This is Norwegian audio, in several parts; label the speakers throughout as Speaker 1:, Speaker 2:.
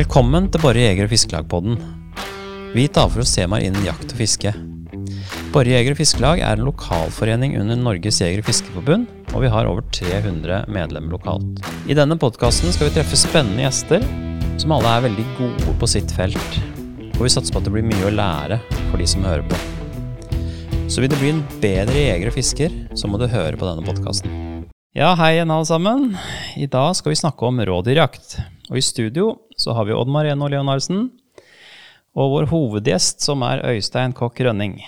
Speaker 1: Velkommen til Borre jeger- og fiskelag-podden. Vi tar for oss temaer innen jakt og fiske. Borre jeger- og fiskelag er en lokalforening under Norges jeger- og fiskeforbund, og vi har over 300 medlemmer lokalt. I denne podkasten skal vi treffe spennende gjester, som alle er veldig gode på sitt felt. Og vi satser på at det blir mye å lære for de som hører på. Så vil du bli en bedre jeger og fisker, så må du høre på denne podkasten. Ja, hei igjen alle sammen. I dag skal vi snakke om rådyrjakt. Og i studio så har vi Odd Mareno Leonardsen og vår hovedgjest, som er Øystein Kokk Rønning.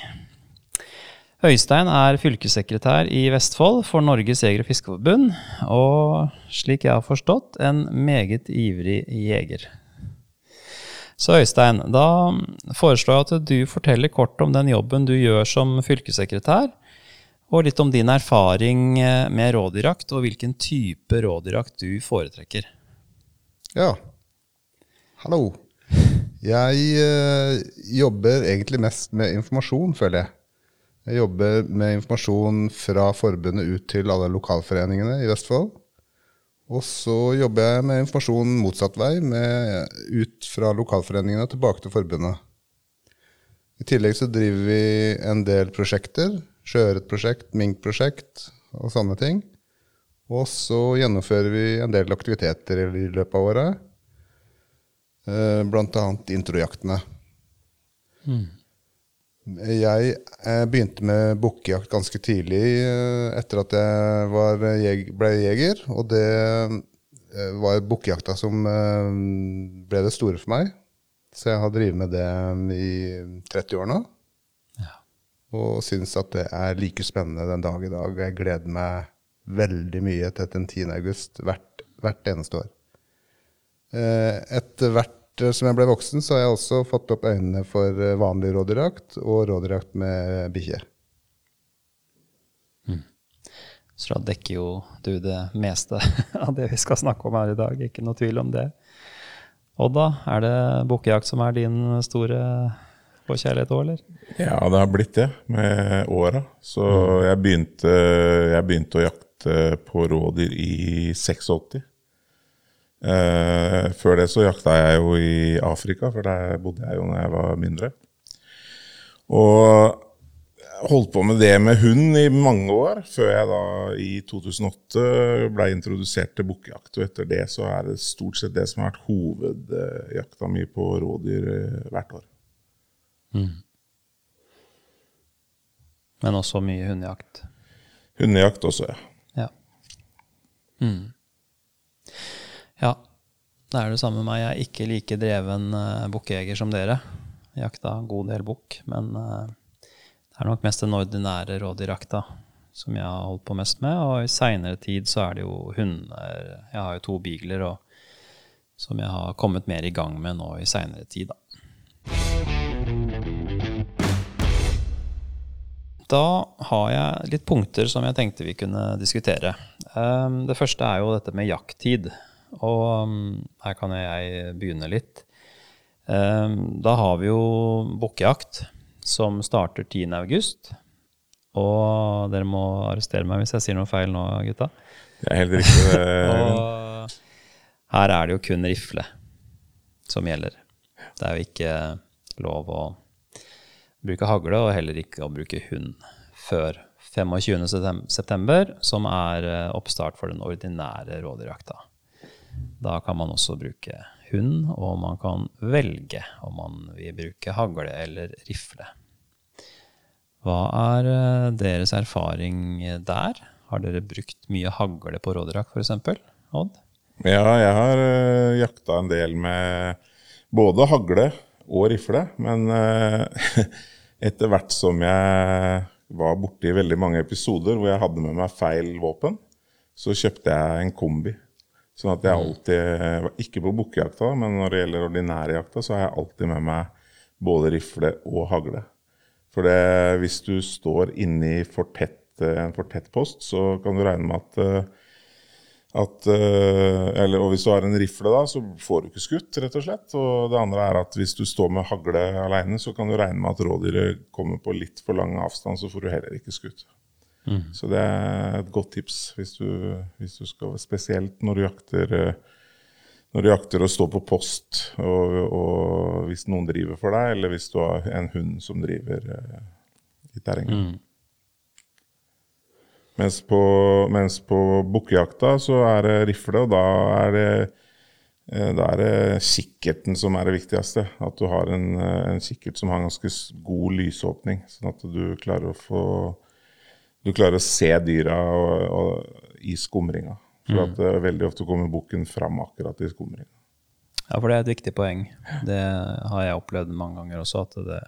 Speaker 1: Øystein er fylkessekretær i Vestfold for Norges jeger- og fiskeforbund, og slik jeg har forstått, en meget ivrig jeger. Så Øystein, da foreslår jeg at du forteller kort om den jobben du gjør som fylkessekretær, og litt om din erfaring eh, med rådyrjakt, og hvilken type rådyrjakt du foretrekker.
Speaker 2: Ja. Hallo. Jeg eh, jobber egentlig mest med informasjon, føler jeg. Jeg jobber med informasjon fra forbundet ut til alle lokalforeningene i Vestfold. Og så jobber jeg med informasjon motsatt vei, med, ut fra lokalforeningene tilbake til forbundet. I tillegg så driver vi en del prosjekter. Sjøørretprosjekt, minkprosjekt og sånne ting. Og så gjennomfører vi en del aktiviteter i løpet av året. Eh, annet introjaktene. Jeg eh, begynte med bukkejakt ganske tidlig eh, etter at jeg ble jeger. Og det var bukkejakta som ble det store for meg. Så jeg har drevet med det i 30 år nå. Og syns at det er like spennende den dag i dag. Jeg gleder meg veldig mye til den 10. august hvert, hvert eneste år. Eh, Etter hvert eh, som jeg ble voksen, så har jeg også fått opp øynene for eh, vanlig rådyrjakt og rådyrjakt med bikkje.
Speaker 1: Så da dekker jo du det meste av det vi skal snakke om her i dag. Ikke noe tvil om det. Odda, er det bukkejakt som er din store forkjærlighet òg, eller?
Speaker 3: Ja, det har blitt det med åra. Så jeg begynte, jeg begynte å jakte på rådyr i 86. Eh, før det så jakta jeg jo i Afrika, for der bodde jeg jo når jeg var mindre. Og holdt på med det med hund i mange år, før jeg da i 2008 ble introdusert til bukkejakt. Og etter det så er det stort sett det som har vært hovedjakta mi på rådyr eh, hvert år.
Speaker 1: Men også mye hundejakt.
Speaker 3: Hundejakt også, ja.
Speaker 1: Ja. Mm. Ja. Det er det samme med meg. Jeg er ikke like dreven uh, bukkjeger som dere. Jakta en god del bukk, men uh, det er nok mest den ordinære rådyrjakta som jeg har holdt på mest med. Og i seinere tid så er det jo hunder. Jeg har jo to beagler og, som jeg har kommet mer i gang med nå i seinere tid, da. Da har jeg litt punkter som jeg tenkte vi kunne diskutere. Um, det første er jo dette med jakttid. Og um, her kan jeg begynne litt. Um, da har vi jo bukkejakt, som starter 10. august. Og dere må arrestere meg hvis jeg sier noe feil nå, gutta.
Speaker 3: Det er helt riktig.
Speaker 1: Og her er det jo kun rifle som gjelder. Det er jo ikke lov å bruke hagle, og heller ikke å bruke hund før 25. september, som er eh, oppstart for den ordinære rådyrjakta. Da kan man også bruke hund, og man kan velge om man vil bruke hagle eller rifle. Hva er eh, deres erfaring der? Har dere brukt mye hagle på rådyrjakt, f.eks.? Odd?
Speaker 3: Ja, jeg har uh, jakta en del med både hagle og rifle. Men eh, etter hvert som jeg var borti veldig mange episoder hvor jeg hadde med meg feil våpen, så kjøpte jeg en kombi. Sånn at jeg alltid, ikke på bukkejakta, men når det gjelder ordinære jakta, så har jeg alltid med meg både rifle og hagle. For det, hvis du står inne i for tett, en for tett post, så kan du regne med at eh, at, eh, eller, og hvis du har en rifle, da, så får du ikke skutt, rett og slett. Og det andre er at hvis du står med hagle alene, så kan du regne med at rådyret kommer på litt for lang avstand, så får du heller ikke skutt. Så det er et godt tips hvis du, hvis du skal Spesielt når du jakter eh, når du jakter og står på post, og, og hvis noen driver for deg, eller hvis du har en hund som driver uh, i terrenget.
Speaker 1: Mm.
Speaker 3: Mens på, mens på bukkejakta så er det rifle, og da er det, eh, da er det kikkerten som er det viktigste. At du har en, en kikkert som har ganske god lysåpning, sånn at du klarer å få Du klarer å se dyra og, og, i skumringa. For at er veldig ofte kommer bukken fram akkurat i skumringa.
Speaker 1: Ja, for det er et viktig poeng. Det har jeg opplevd mange ganger også, at det,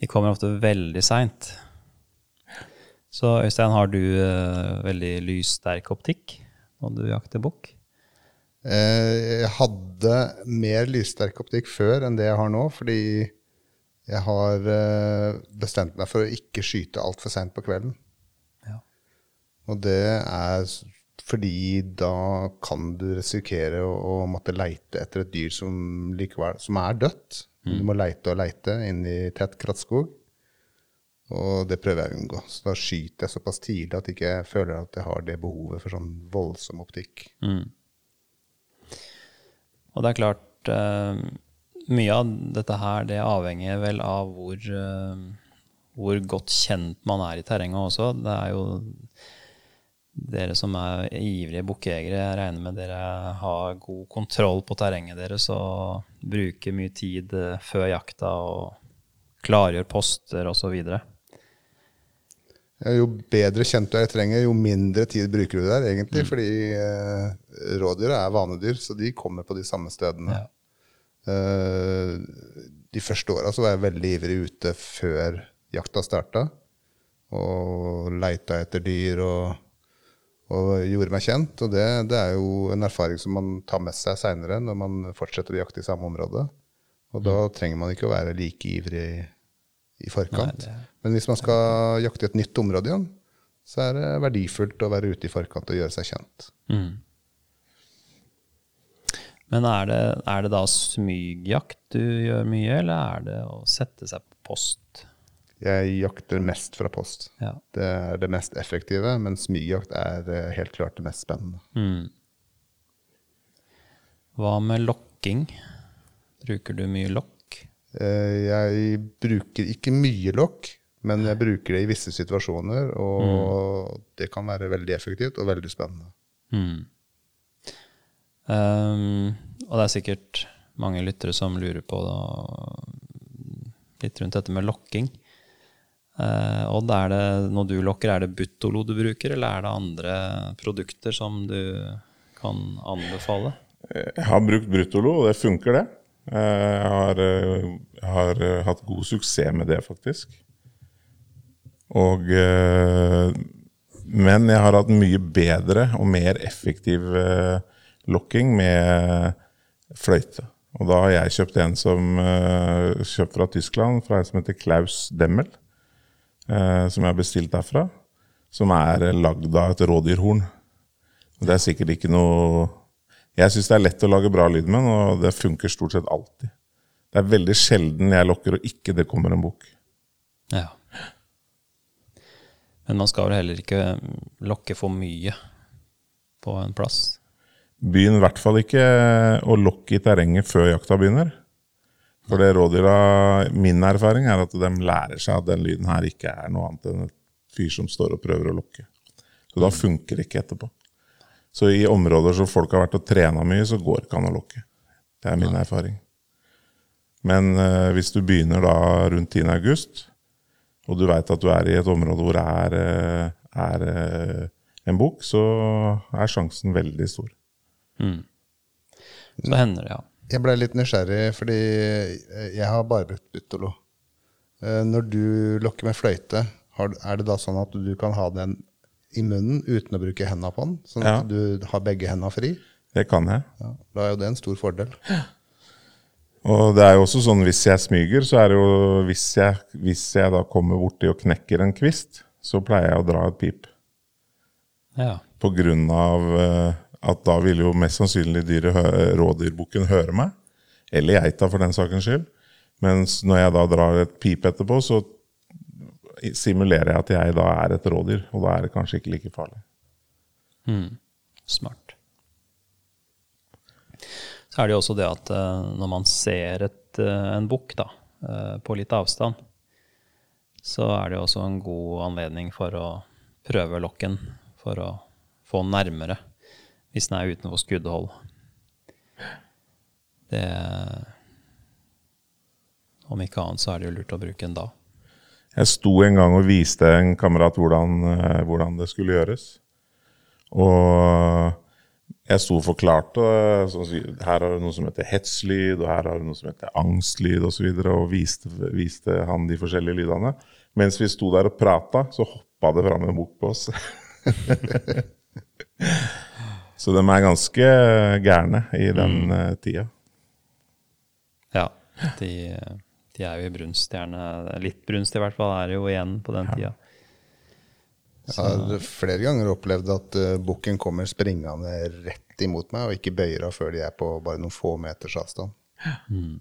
Speaker 1: de kommer ofte veldig seint. Så Øystein, har du uh, veldig lyssterk optikk når du jakter bukk?
Speaker 2: Eh, Jeg hadde mer lyssterk optikk før enn det jeg har nå, fordi jeg har eh, bestemt meg for å ikke skyte altfor seint på kvelden. Og det er fordi da kan du risikere å, å måtte leite etter et dyr som likevel som er dødt. Du må leite og leite inn i tett krattskog. Og det prøver jeg å unngå. Så da skyter jeg såpass tidlig at jeg ikke føler at jeg har det behovet for sånn voldsom optikk.
Speaker 1: Mm. Og det er klart uh, Mye av dette her det avhenger vel av hvor, uh, hvor godt kjent man er i terrenget også. Det er jo dere som er ivrige bukkjegere, jeg regner med dere har god kontroll på terrenget deres og bruker mye tid eh, før jakta og klargjør poster osv.
Speaker 2: Jo bedre kjent du er i terrenget, jo mindre tid bruker du der, egentlig. Fordi eh, rådyr er vanedyr, så de kommer på de samme stedene.
Speaker 1: Ja.
Speaker 2: Eh, de første åra var jeg veldig ivrig ute før jakta starta. Og leita etter dyr og, og gjorde meg kjent. Og det, det er jo en erfaring som man tar med seg seinere når man fortsetter å jakte i samme område. Og da trenger man ikke å være like ivrig i forkant.
Speaker 1: Nei, det-
Speaker 2: Men hvis man skal jakte i et nytt område igjen, så er det verdifullt å være ute i forkant og gjøre seg kjent.
Speaker 1: Mm. Men er det, er det da smygjakt du gjør mye, eller er det å sette seg på post?
Speaker 2: Jeg jakter mest fra post.
Speaker 1: Ja.
Speaker 2: Det er det mest effektive, men smygjakt er eh, helt klart det mest spennende.
Speaker 1: Mm. Hva med lokking? Bruker du mye lokk?
Speaker 2: Eh, Jeg bruker ikke mye lokk, men jeg bruker det i visse situasjoner, og det kan være veldig effektivt og veldig spennende.
Speaker 1: Mm. Um, og det er sikkert mange lyttere som lurer på da, litt rundt dette med lokking. Uh, Odd, er det, når du lokker, er det Buttolo du bruker, eller er det andre produkter som du kan anbefale?
Speaker 3: Jeg har brukt Bruttolo, og det funker, det. Eh, Jeg har, eh, jeg har hatt god suksess med det, faktisk. Og Men jeg har hatt mye bedre og mer effektiv lokking med fløyte. Og da har jeg kjøpt en som kjøpt fra Tyskland, fra en som heter Klaus Demmel. Eh, Som jeg har bestilt derfra. Som er lagd av et rådyrhorn. Det er sikkert ikke noe Jeg syns det er lett å lage bra lyd med den, og det funker stort sett alltid. Det er veldig sjelden jeg lokker og ikke det kommer en bok.
Speaker 1: Ja. Men man skal vel heller ikke lokke for mye på en plass?
Speaker 3: Begynn i hvert fall ikke å lokke i terrenget før jakta begynner. For det rådyra, min erfaring er at de lærer seg at den lyden her ikke er noe annet enn et fyr som står og prøver å lukke. Så da funker det ikke etterpå. Så i områder som folk har vært og trena mye, så går det ikke an å lukke. Det er min erfaring. Men uh, hvis du begynner da rundt 10. august, og du veit at du er i et område hvor det er, eh, er eh, en bok, så er sjansen veldig stor.
Speaker 1: Så hender det, ja.
Speaker 2: Jeg ble litt nysgjerrig, fordi eh, jeg har bare brukt Buttolo. Eh, Når du lokker med fløyte, er det da sånn at du kan ha den i munnen uten å bruke hendene på den? Sånn at
Speaker 3: Ja.
Speaker 2: du har begge hendene fri?
Speaker 3: Det kan jeg.
Speaker 2: Ja, da er jo det en stor fordel.
Speaker 3: Og det er jo også sånn hvis jeg smyger, så er det jo Hvis jeg, hvis jeg da kommer borti og knekker en kvist, så pleier jeg å dra et pip.
Speaker 1: ja.
Speaker 3: På grunn av eh, at da vil jo mest sannsynlig dyre rådyrbukken høre meg. Eller geita, for den sakens skyld. Mens når jeg da drar et pip etterpå, så simulerer jeg at jeg da er et rådyr. Og da er det kanskje ikke like farlig.
Speaker 1: Mm. Smart. er det jo også det at eh, når man ser et, eh, en bukk eh, på litt avstand, så er det jo også en god anledning for å prøve lokken for å få nærmere hvis den er utenfor skuddhold. Det Om ikke annet så er det jo lurt å bruke den da.
Speaker 3: Jeg sto en gang og viste en kamerat hvordan, eh, hvordan det skulle gjøres. Og jeg sto og forklarte sånn, her har du noe som heter hetslyd, og her har du noe som heter angstlyd osv. Og, så videre, og viste, viste han de forskjellige lydene. Mens vi sto der og prata, så hoppa det fram en bok på oss. så de er ganske gærne i den mm. tida.
Speaker 1: Ja, de de er jo i brunst, gjerne. Litt brunst i hvert fall er det jo igjen på den tida.
Speaker 2: Jeg har flere ganger opplevd at uh, bukken kommer springende rett imot meg, og ikke bøyer av før de er på bare noen få meters avstand. Mm.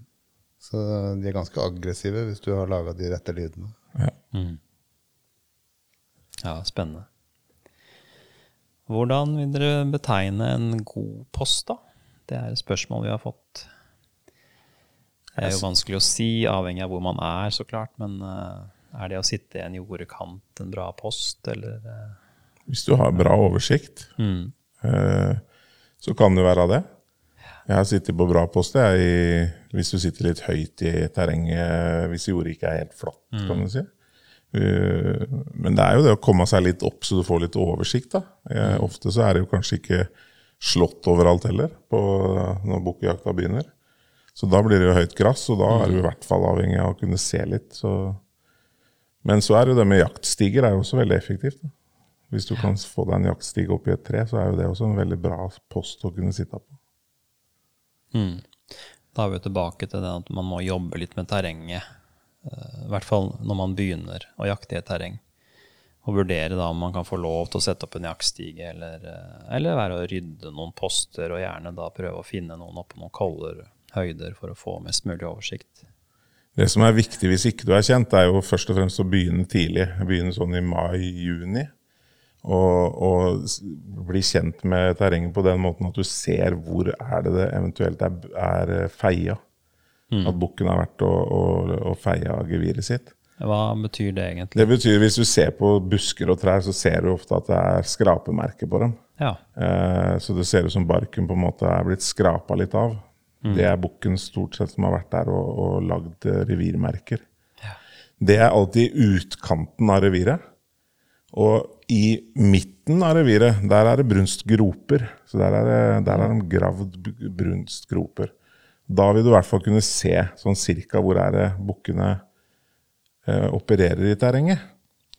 Speaker 2: Så de er ganske aggressive hvis du har laga de rette lydene.
Speaker 1: Ja. Mm. ja, spennende. Hvordan vil dere betegne en god post, da? Det er et spørsmål vi har fått det er jo vanskelig å si, avhengig av hvor man er, så klart. Men uh, er det å sitte i en jordekant en bra post, eller uh,
Speaker 3: Hvis du har bra oversikt, mm. uh, så kan det være det. Jeg har sittet på bra post jeg, hvis du sitter litt høyt i terrenget, hvis jordet ikke er helt flatt, mm. kan du si. Men det er jo det å komme seg litt opp så du får litt oversikt. da. Jeg, mm. Ofte så er det jo kanskje ikke slått overalt heller på, når bukkjakta begynner. Så da blir det jo høyt gress, og da er du i hvert fall avhengig av å kunne se litt. Så. Men så er jo det med jaktstiger er jo også veldig effektivt. Da. Hvis du kan få deg en jaktstige opp i et tre, så er jo det også en veldig bra post å kunne sitte på.
Speaker 1: Mm. Da er vi tilbake til det at man må jobbe litt med terrenget. Eh, I hvert fall når man begynner å jakte i et terreng. Og vurdere da om man kan få lov til å sette opp en jaktstige, eller, eh, eller være å rydde noen poster, og gjerne da prøve å finne noen oppå noen koller høyder for å få mest mulig oversikt.
Speaker 3: Det som er viktig hvis ikke du er kjent, er jo først og fremst å begynne tidlig. Begynne sånn i mai-juni. Og, og, bli kjent med terrenget på den måten at du ser hvor er det det eventuelt er, er feia. Mm. At bukken har vært og, og, og feia geviret sitt.
Speaker 1: Hva betyr det egentlig?
Speaker 3: Det betyr Hvis du ser på busker og trær, så ser du ofte at det er skrapemerker på dem.
Speaker 1: Ja.
Speaker 3: Eh, så det ser ut som barken på en måte er blitt skrapa litt av. Mm. Det er bukken stort sett som har vært der og, og lagd eh, revirmerker. Ja. Det er alltid utkanten av reviret. Og i midten av reviret, der er det brunstgroper. Så der er, det, der er de gravd brunstgroper. Da vil du i hvert fall kunne se sånn cirka hvor er det bukkene eh, opererer i terrenget.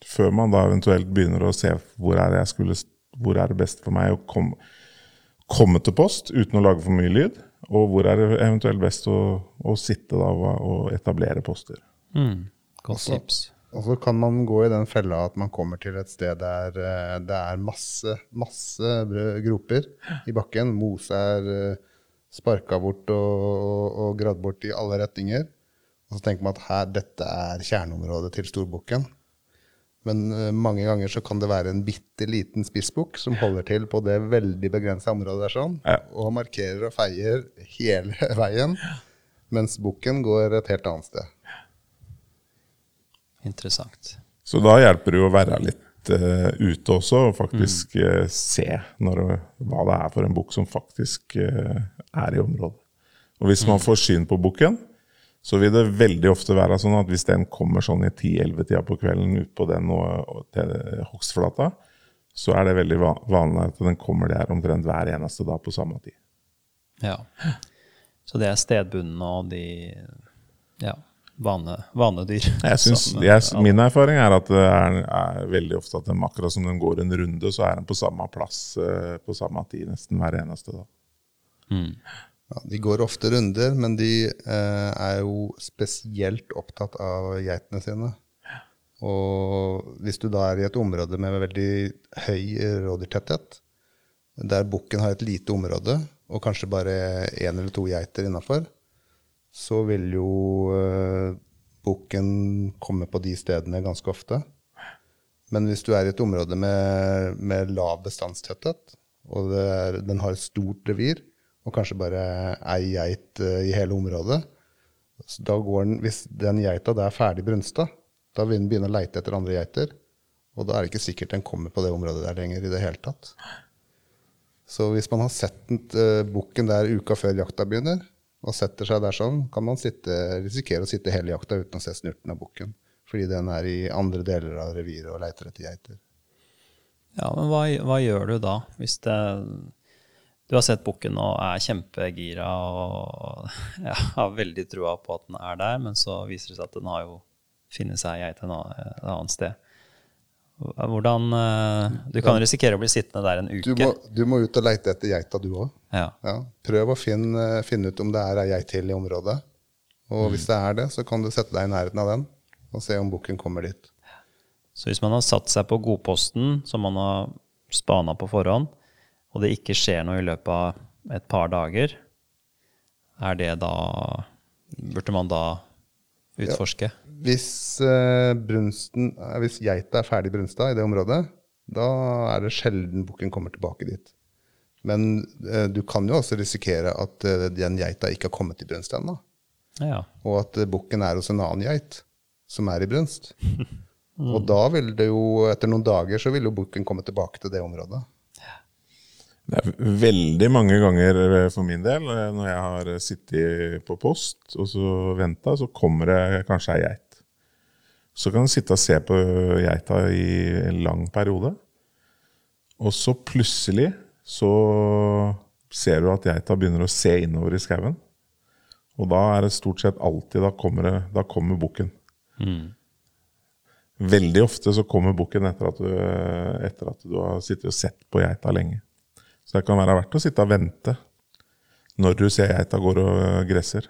Speaker 3: Før man da eventuelt begynner å se hvor er det, skulle, hvor er det best for meg å komme, komme til post uten å lage for mye lyd. Og hvor er det eventuelt best å, å sitte da og etablere poster.
Speaker 1: Mm, godt tips.
Speaker 2: Og så kan man gå i den fella at man kommer til et sted der eh, det er masse, masse groper i bakken. Mose er eh, sparka bort og, og, og gradd bort i alle retninger. Og så tenker man at her, dette er kjerneområdet til storbukken. Men uh, mange ganger så kan det være en bitte liten spissbukk som holder til på det veldig begrensa området der sånn, ja. og markerer og feier hele veien, mens bukken går et helt annet sted.
Speaker 1: Interessant.
Speaker 3: Så da hjelper det jo å være litt uh, ute også, og faktisk uh, se når, hva det er for en bukk som faktisk er i området. Og hvis man mm. får syn på bukken, så vil det veldig ofte være sånn at hvis den kommer sånn i 10-11-tida på kvelden ut på den og, og til hogstflata, så er det veldig vanlig at den kommer der omtrent hver eneste dag på samme tid.
Speaker 1: Ja. Så det er stedbundne og de ja, vane, vanedyr?
Speaker 3: Jeg synes, som, jeg, min erfaring er at det er, er, veldig ofte at de, akkurat som den går en runde, så er den på samme plass eh, på samme tid nesten hver eneste dag.
Speaker 1: Mm.
Speaker 2: Ja, de går ofte runder, men de eh, er jo spesielt opptatt av geitene sine. Og hvis du da er i et område med veldig høy rådyrtetthet, der bukken har et lite område, og kanskje bare én eller to geiter innafor, så vil jo uh, bukken komme på de stedene ganske ofte. Men hvis du er i et område med, med lav bestandstetthet, og er, den har et stort revir, og kanskje bare ei geit uh, i hele området. Da går den, Hvis den geita er ferdig brunsta, da vil den begynne å leite etter andre geiter. Og da er det ikke sikkert den kommer på det området der lenger i det hele tatt. Så hvis man har sett uh, bukken der uka før jakta begynner, og setter seg der sånn, kan man sitte, risikere å sitte hele jakta uten å se snurten av bukken. Fordi den er i andre deler av reviret og leiter etter geiter.
Speaker 1: Ja, men hva, hva gjør du da, hvis det du har sett bukken og er kjempegira og ja, har veldig trua på at den er der, men så viser det seg at den har jo funnet seg geit et annet sted. Hvordan eh, Du kan risikere å bli sittende der en uke.
Speaker 2: Du må, du må ut og leite etter geita, du òg.
Speaker 1: Ja.
Speaker 2: Ja. Prøv å finne, finne, ut om det er ei geit til i området. Og mm. hvis det er det, så kan du sette deg i nærheten av den og se om bukken kommer dit.
Speaker 1: Så hvis man har satt seg på godposten, som man har spana på forhånd, og det ikke skjer noe i løpet av et par dager, er det da Burde man da utforske? Ja.
Speaker 2: Hvis, uh, brunsten, uh, hvis geita er ferdig brunsta i det området, da er det sjelden bukken kommer tilbake dit. Men uh, du kan jo også risikere at den geita ikke har kommet til brunst ennå.
Speaker 1: Ja.
Speaker 2: Og at bukken er hos en annen geit som er i brunst. mm. Og da vil det jo, etter noen dager, så vil jo bukken komme tilbake til det området.
Speaker 3: Det er veldig mange ganger eh, for min del eh, når jeg har sittet på post og så venta, så kommer det kanskje ei geit. Så kan du sitte og se på geita i en lang periode. Og så plutselig så ser du at geita begynner å se innover i skauen. Og da er det stort sett alltid Da kommer, det, da kommer bukken. Mm. Veldig ofte så kommer bukken etter, etter, at du har sittet og sett på geita lenge. Så det kan være verdt å sitte og vente når du ser geita går og gresser.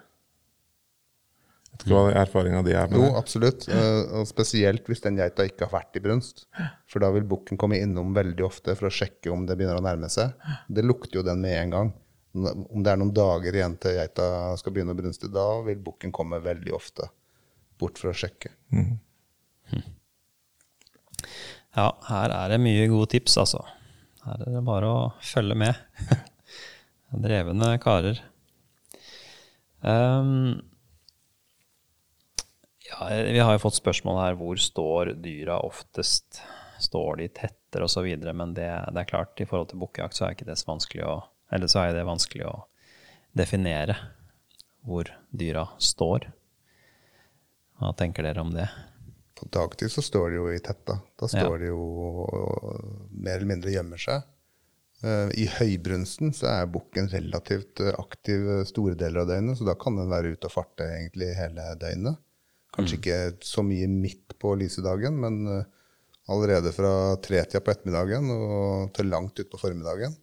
Speaker 3: Vet ikke hva erfaringa di er med
Speaker 2: Jo, absolutt. Eh, og spesielt hvis den geita ikke har vært i brunst. For da vil bukken komme innom veldig ofte for å sjekke om det begynner å nærme seg. Det lukter jo den med en gang. Om det er noen dager igjen til geita skal begynne å brunste, da vil bukken komme veldig ofte bort for å sjekke. Mm.
Speaker 1: Ja, her er det mye gode tips, altså. Her er det bare å følge med. Drevne karer. Um, vi har jo fått spørsmål her hvor står dyra oftest. Står de tettere osv.? Men det, det, er klart, i forhold til bukkejakt så er ikke det så vanskelig å Eller så er det vanskelig å definere hvor dyra står. Hva tenker dere om det?
Speaker 2: På dagtid så står de jo i tetta. Da står ja. de jo mer eller mindre gjemmer seg. Uh, I høybrunsten så er bukken relativt uh, aktiv store deler av døgnet, så da kan den være ute og farte egentlig hele døgnet. Kanskje mm. ikke så mye midt på lyse dagen, men uh, allerede fra tretida på ettermiddagen og til langt utpå formiddagen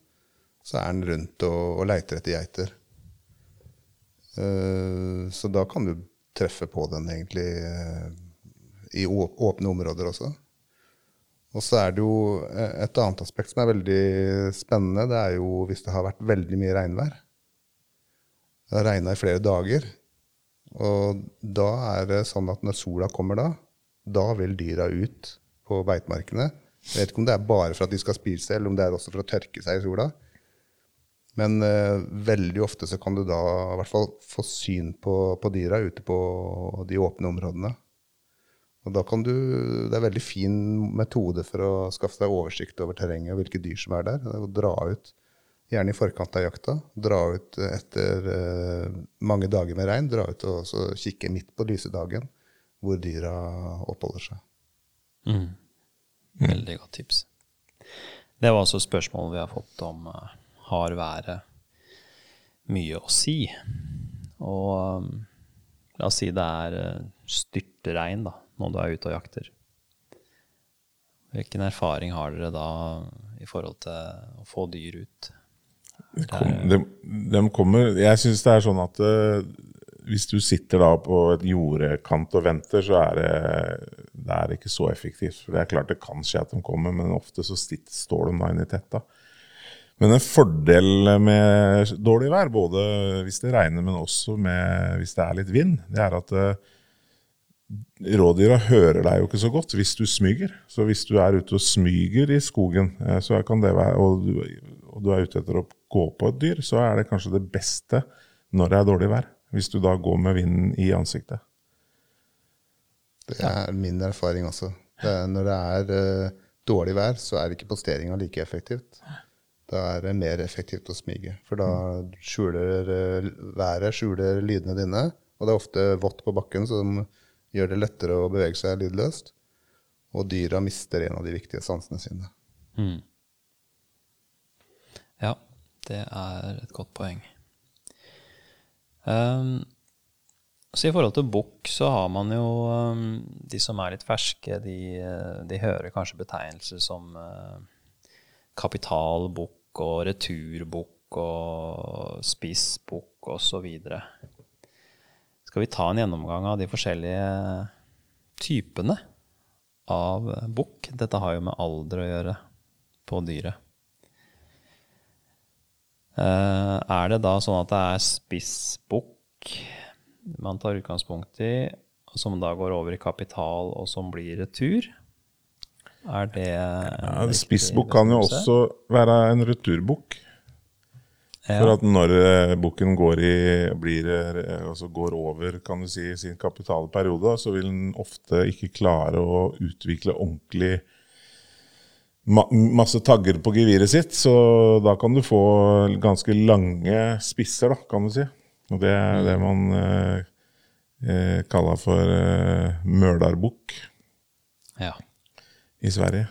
Speaker 2: så er den rundt og, og leiter etter geiter. så da kan du treffe på den egentlig i åpne områder også. Og så er det jo eh, et annet aspekt som er veldig spennende. Det er jo hvis det har vært veldig mye regnvær. Det har regna i flere dager. Og da er det sånn at når sola kommer da, da vil dyra ut på beitemarkene. Jeg vet ikke om det er bare for at de skal spise, eller om det er også for å tørke seg i sola. Men eh, veldig ofte så kan du da i hvert fall få syn på, på dyra ute på de åpne områdene. Og da kan du, Det er en veldig fin metode for å skaffe deg oversikt over terrenget og hvilke dyr som er der. Er å dra ut, Gjerne i forkant av jakta. Dra ut etter eh, mange dager med regn. Dra ut og kikke midt på lyse dagen hvor dyra oppholder seg.
Speaker 1: Mm. Veldig godt tips. Det var også spørsmål vi har fått om uh, har været mye å si. Og um, la oss si det er uh, styrtregn, da når du er ute og jakter. Hvilken erfaring har dere da i forhold til å få dyr ut?
Speaker 3: De, de kommer Jeg syns det er sånn at uh, hvis du sitter da på et jordkant og venter, så er det, det er ikke så effektivt. For det er klart det kan skje at de kommer, men ofte så står de da inne i tetta. Men en fordel med dårlig vær, både hvis det regner, men også med, hvis det er litt vind, det er at uh, Rådyra hører deg jo ikke så godt hvis du smyger. Så hvis du er ute og smyger i skogen, eh, så kan det være, og, og du er ute etter å gå på et dyr, så er det kanskje det beste når det er dårlig vær. Hvis du da går med vinden i ansiktet.
Speaker 2: Det er min erfaring også. Det er, når det er uh, dårlig vær, så er ikke posteringa like effektivt. Da er det mer effektivt å smyge. For da skjuler uh, været skjuler lydene dine. Og det er ofte vått på bakken, som gjør det lettere å bevege seg lydløst. Og dyra mister en av de viktige sansene sine. Mm.
Speaker 1: Det er et godt poeng. Um, så I forhold til bukk så har man jo um, De som er litt ferske, de, de hører kanskje betegnelser som uh, kapitalbukk og returbukk og spissbukk osv. Skal vi ta en gjennomgang av de forskjellige typene av bukk? Dette har jo med alder å gjøre på dyret. Uh, er det da sånn at det er spissbukk man tar utgangspunkt i, som da går over i kapital, og som blir retur? Er det
Speaker 3: ja, Spissbukk kan jo også være en returbukk. Ja. For at når uh, bukken går, uh, altså går, over kan du si, sin kapitalperiode, så vil den ofte ikke klare å utvikle ordentlig ma masse tagger på geviret sitt, så da kan du få ganske lange spisser, da, kan du si. Og det er det man eh, eh kaller for eh, mølarbukk
Speaker 1: ja.
Speaker 3: i Sverige.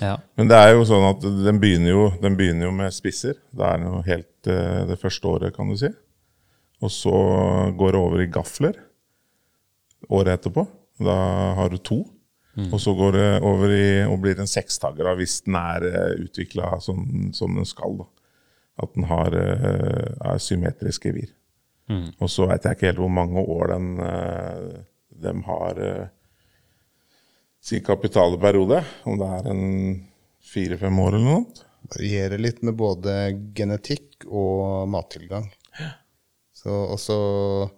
Speaker 1: Ja.
Speaker 3: Men det er jo sånn at den begynner jo, den begynner jo med spisser. Det er jo helt eh, det første året, kan du si. Og så går det over i gafler året etterpå. Da har du to. Mm. Og så går det over i og blir en sekstagger hvis den er eh, utvikla som, som, den skal. Da. At den har, uh, er symmetrisk gevir. Mm. Og så veit jeg ikke helt hvor mange år den, uh, de har sin sin kapitalperiode. Om det er en fire-fem år eller noe.
Speaker 2: Varierer litt med både genetikk og mattilgang. Så også Eh,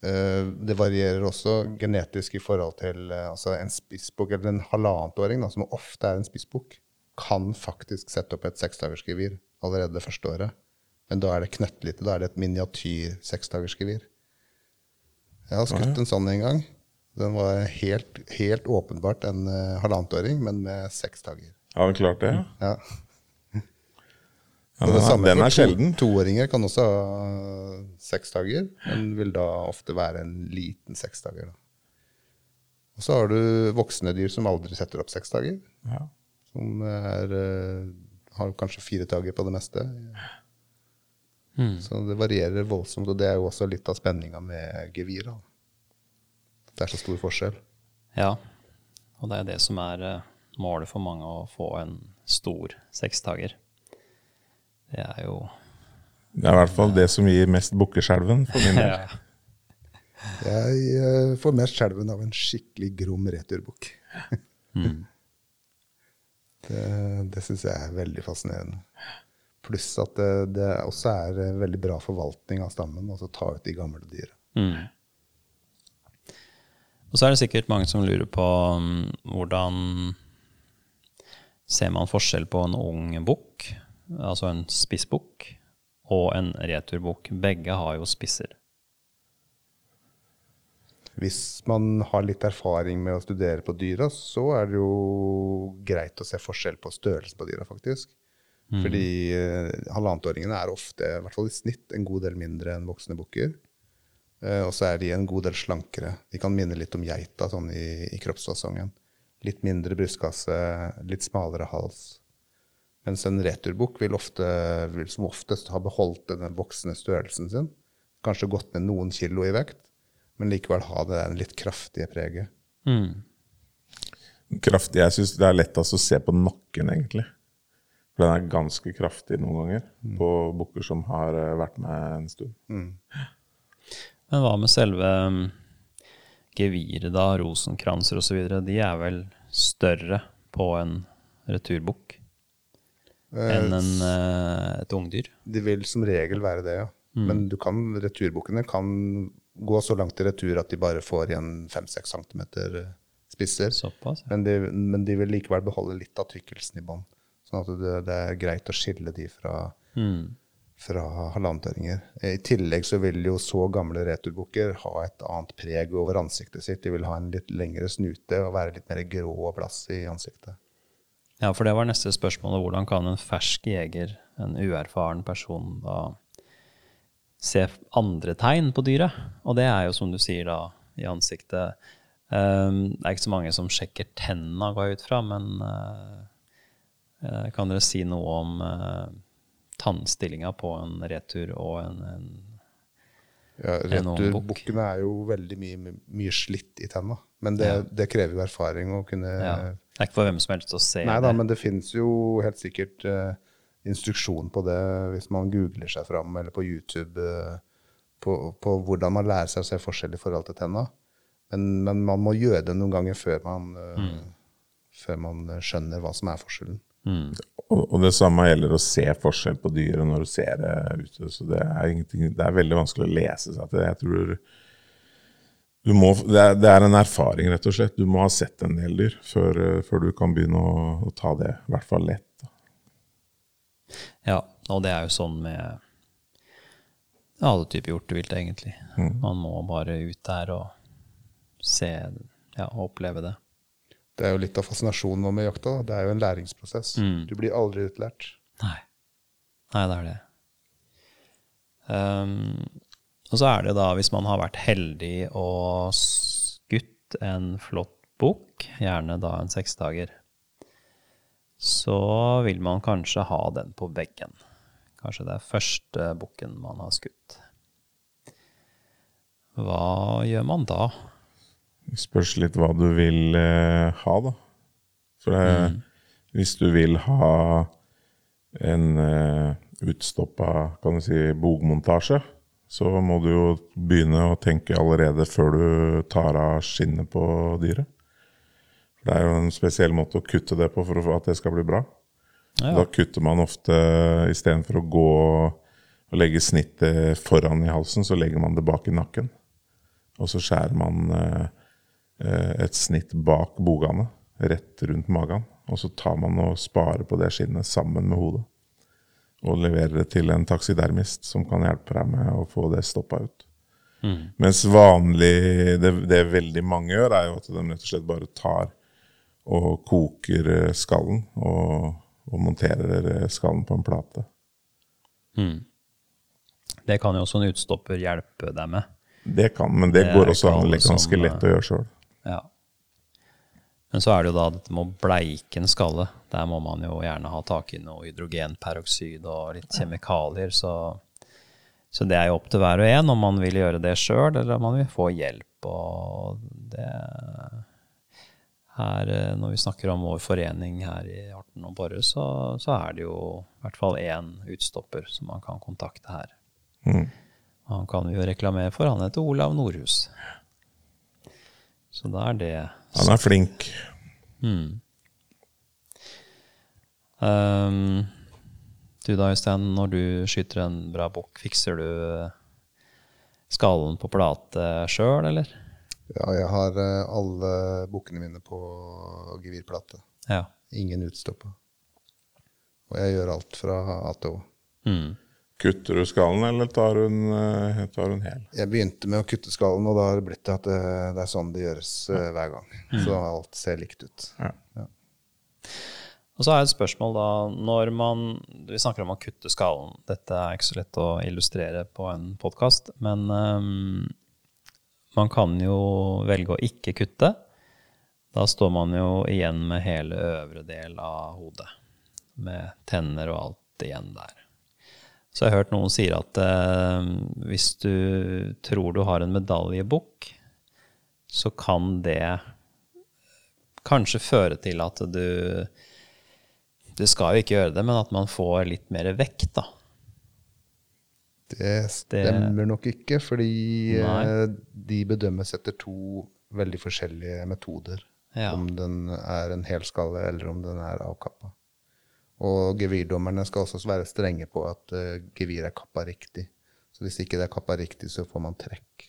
Speaker 2: det varierer også genetisk i forhold til eh, altså en spissbukk, eller en halvannetåring, som ofte er en spissbukk, kan faktisk sette opp et seksdagersgevir allerede det første året. Men da er det knøttlite. Da er det et miniatyr seksdagersgevir. Jeg har skutt en sånn en gang. Den var helt, helt åpenbart en uh, halvannetåring, men med seks dager.
Speaker 3: Har den klart det?
Speaker 2: Ja.
Speaker 3: Ja, den, samme den er sjelden.
Speaker 2: To, toåringer kan også ha seks dager, men vil da ofte være en liten seksdager. Og så har du voksne dyr som aldri setter opp seks dager.
Speaker 3: Ja.
Speaker 2: Som er, eh, har kanskje fire dager på det meste. Mm. Så det varierer voldsomt, og det er jo også litt av spenninga med gevir. Det er så stor forskjell.
Speaker 1: Ja, og det er det som er eh, målet for mange, å få en stor seksdager. Det er jo
Speaker 3: Det er i hvert fall det som gir mest bukkeskjelven for min del. ja.
Speaker 2: Jeg uh, får mest skjelven av en skikkelig grom returbukk. mm. Det, det syns jeg er veldig fascinerende. Pluss at det, det, også er veldig bra forvaltning av stammen å ta ut de gamle dyra.
Speaker 1: Mm. Og så er det sikkert mange som lurer på um, hvordan ser man forskjell på en ung bukk altså en spissbukk, og en returbukk. Begge har jo spisser.
Speaker 2: Hvis man har litt erfaring med å studere på dyra, så er det jo greit å se forskjell på størrelsen på dyra, faktisk. Mm. Fordi eh, halvannetåringene er ofte, i hvert fall i snitt, en god del mindre enn voksne bukker. Eh, og så er de en god del slankere. De kan minne litt om geita sånn i, i kroppsfasongen. Litt mindre brystkasse, litt smalere hals. Mens en returbukk vil, ofte, vil som oftest ha beholdt denne voksne størrelsen sin. Kanskje gått ned noen kilo i vekt, men likevel ha det litt kraftige preget.
Speaker 1: Mm.
Speaker 3: Kraftig, Jeg syns det er lettest å se på nakken, egentlig. For den er ganske kraftig noen ganger mm. på bukker som har eh, vært med en stund.
Speaker 2: Mm.
Speaker 1: Men hva med selve um, geviret, da? Rosenkranser osv. De er vel større på en returbukk? Enn en, uh, et ungdyr?
Speaker 2: De vil som regel være det, ja. Mm. Men du kan, returbukkene kan gå så langt i retur at de bare får igjen 5-6 cm spisser.
Speaker 1: Såpass. Ja.
Speaker 2: Men de, men de vil likevel beholde litt av tykkelsen i bånd. Sånn at det, det er greit å skille de fra,
Speaker 1: Mm.
Speaker 2: fra halvannentøringer. I tillegg så vil jo så gamle returbukker ha et annet preg over ansiktet sitt. De vil ha en litt lengre snute og være litt mer grå og blass i ansiktet.
Speaker 1: Ja, for det var neste spørsmål. Hvordan kan en fersk jeger, en uerfaren person, da se andre tegn på dyret? Og det er jo, som du sier, da, i ansiktet. Um, det er ikke så mange som sjekker tenna, går jeg ut fra, men uh, kan dere si noe om uh, tannstillinga på en retur og en, en
Speaker 2: Ja,
Speaker 1: En.
Speaker 2: Returbukkene er jo veldig mye, mye slitt i tenna. Men det,
Speaker 1: Ja.
Speaker 2: det krever jo erfaring å kunne
Speaker 1: ja, Det er ikke for hvem som helst å se
Speaker 2: Nei da, men det finnes jo helt sikkert uh, instruksjon på det hvis man googler seg fram, eller på YouTube, uh, på, på hvordan man lærer seg å se forskjell i forhold til tenna. Men, men man må gjøre det noen ganger før man, eh, før man skjønner hva som er forskjellen.
Speaker 1: Mm.
Speaker 3: Og, det samme gjelder å se forskjell på dyret når du ser det ute. Så det er, det er veldig vanskelig å lese seg til. Jeg tror må, det, er, det er en erfaring, rett og slett. Du må ha sett en del dyr før, eh, før du kan begynne å, å ta det i hvert fall lett. Da.
Speaker 1: Ja, og det er jo sånn med alle typer hjortevilt, egentlig. Man må bare ut der og se, ja, og oppleve det.
Speaker 2: Det er jo litt av fascinasjonen med jakta. da. Det er jo en læringsprosess.
Speaker 1: Mm.
Speaker 2: Du blir aldri utlært.
Speaker 1: Nei. Nei, det er det. Um, og så er det da, hvis man har vært heldig og skutt en flott bukk, gjerne da en seksdager, så vil man kanskje ha den på veggen. Kanskje det er første bukken man har skutt. Hva gjør man da?
Speaker 3: Det spørs litt hva du vil eh, ha, da. For eh, hvis du vil ha en eh, utstoppa kan du si, bogmontasje, så må du jo begynne å tenke allerede før du tar av skinnet på dyret. For det er jo en spesiell måte å kutte det på for at det skal bli bra.
Speaker 1: Ja.
Speaker 3: Da kutter man ofte istedenfor å gå og legge snittet foran i halsen, så legger man det bak i nakken. Og så skjærer man eh, et snitt bak bogene, rett rundt magen. Og så tar man og sparer på det skinnet sammen med hodet. Og leverer det til en taksidermist som kan hjelpe deg med å få det stoppa ut. Mens vanlig, det, det veldig mange gjør, er jo at de rett og slett bare tar og koker eh, skallen og, og monterer eh, skallen på en plate.
Speaker 1: Det kan jo også en utstopper hjelpe deg med.
Speaker 3: Det kan, men det,
Speaker 1: Det
Speaker 3: går også an, ganske lett å gjøre sjøl.
Speaker 1: Ja. Men så er det jo da dette med å bleike en skalle. Der må man jo gjerne ha tak i noe hydrogenperoksid og litt kjemikalier. Så, så det er jo opp til hver og en om man vil gjøre det sjøl, eller om man vil få hjelp. Og det her, eh, Når vi snakker om vår forening her i Horten og Borre, så, så er det jo i hvert fall én utstopper som man kan kontakte her. Han kan vi jo reklamere for. Han heter Olav Nordhus. Så da er det
Speaker 3: Han er flink.
Speaker 1: Ehm, Du da, Øystein, når du skyter en bra bukk, fikser du skallen på plate sjøl, eller?
Speaker 2: Ja, jeg har eh, alle bukkene mine på gevirplate.
Speaker 1: Ja.
Speaker 2: Ingen utstoppa. Og jeg gjør alt fra A til Å.
Speaker 1: Mm.
Speaker 3: Kutter du skallen, eller tar hun, eh, tar hun hel?
Speaker 2: Jeg begynte med å kutte skallen, og da har det blitt at det, det er sånn det gjøres ja. hver gang. Så alt ser likt ut.
Speaker 3: Ja.
Speaker 1: Og så er et spørsmål da, når man Vi snakker om å kutte skallen. Dette er ikke så lett å illustrere på en podkast, men um, man kan jo velge å ikke kutte. Da står man jo igjen med hele øvre del av hodet, med tenner og alt igjen der. Så jeg har hørt noen sier at eh, hvis du tror du har en medaljebukk, så kan det kanskje føre til at du Det skal jo ikke gjøre det, men at man får litt mer vekt, da.
Speaker 2: Det stemmer nok ikke, fordi
Speaker 1: Nei.
Speaker 2: eh, de bedømmes etter to veldig forskjellige metoder.
Speaker 1: Ja.
Speaker 2: Om den er en hel skalle, eller om den er avkappa. Og gevirdommerne skal også være strenge på at uh, gevir er kappa riktig. Så hvis ikke det er kappa riktig, så får man trekk.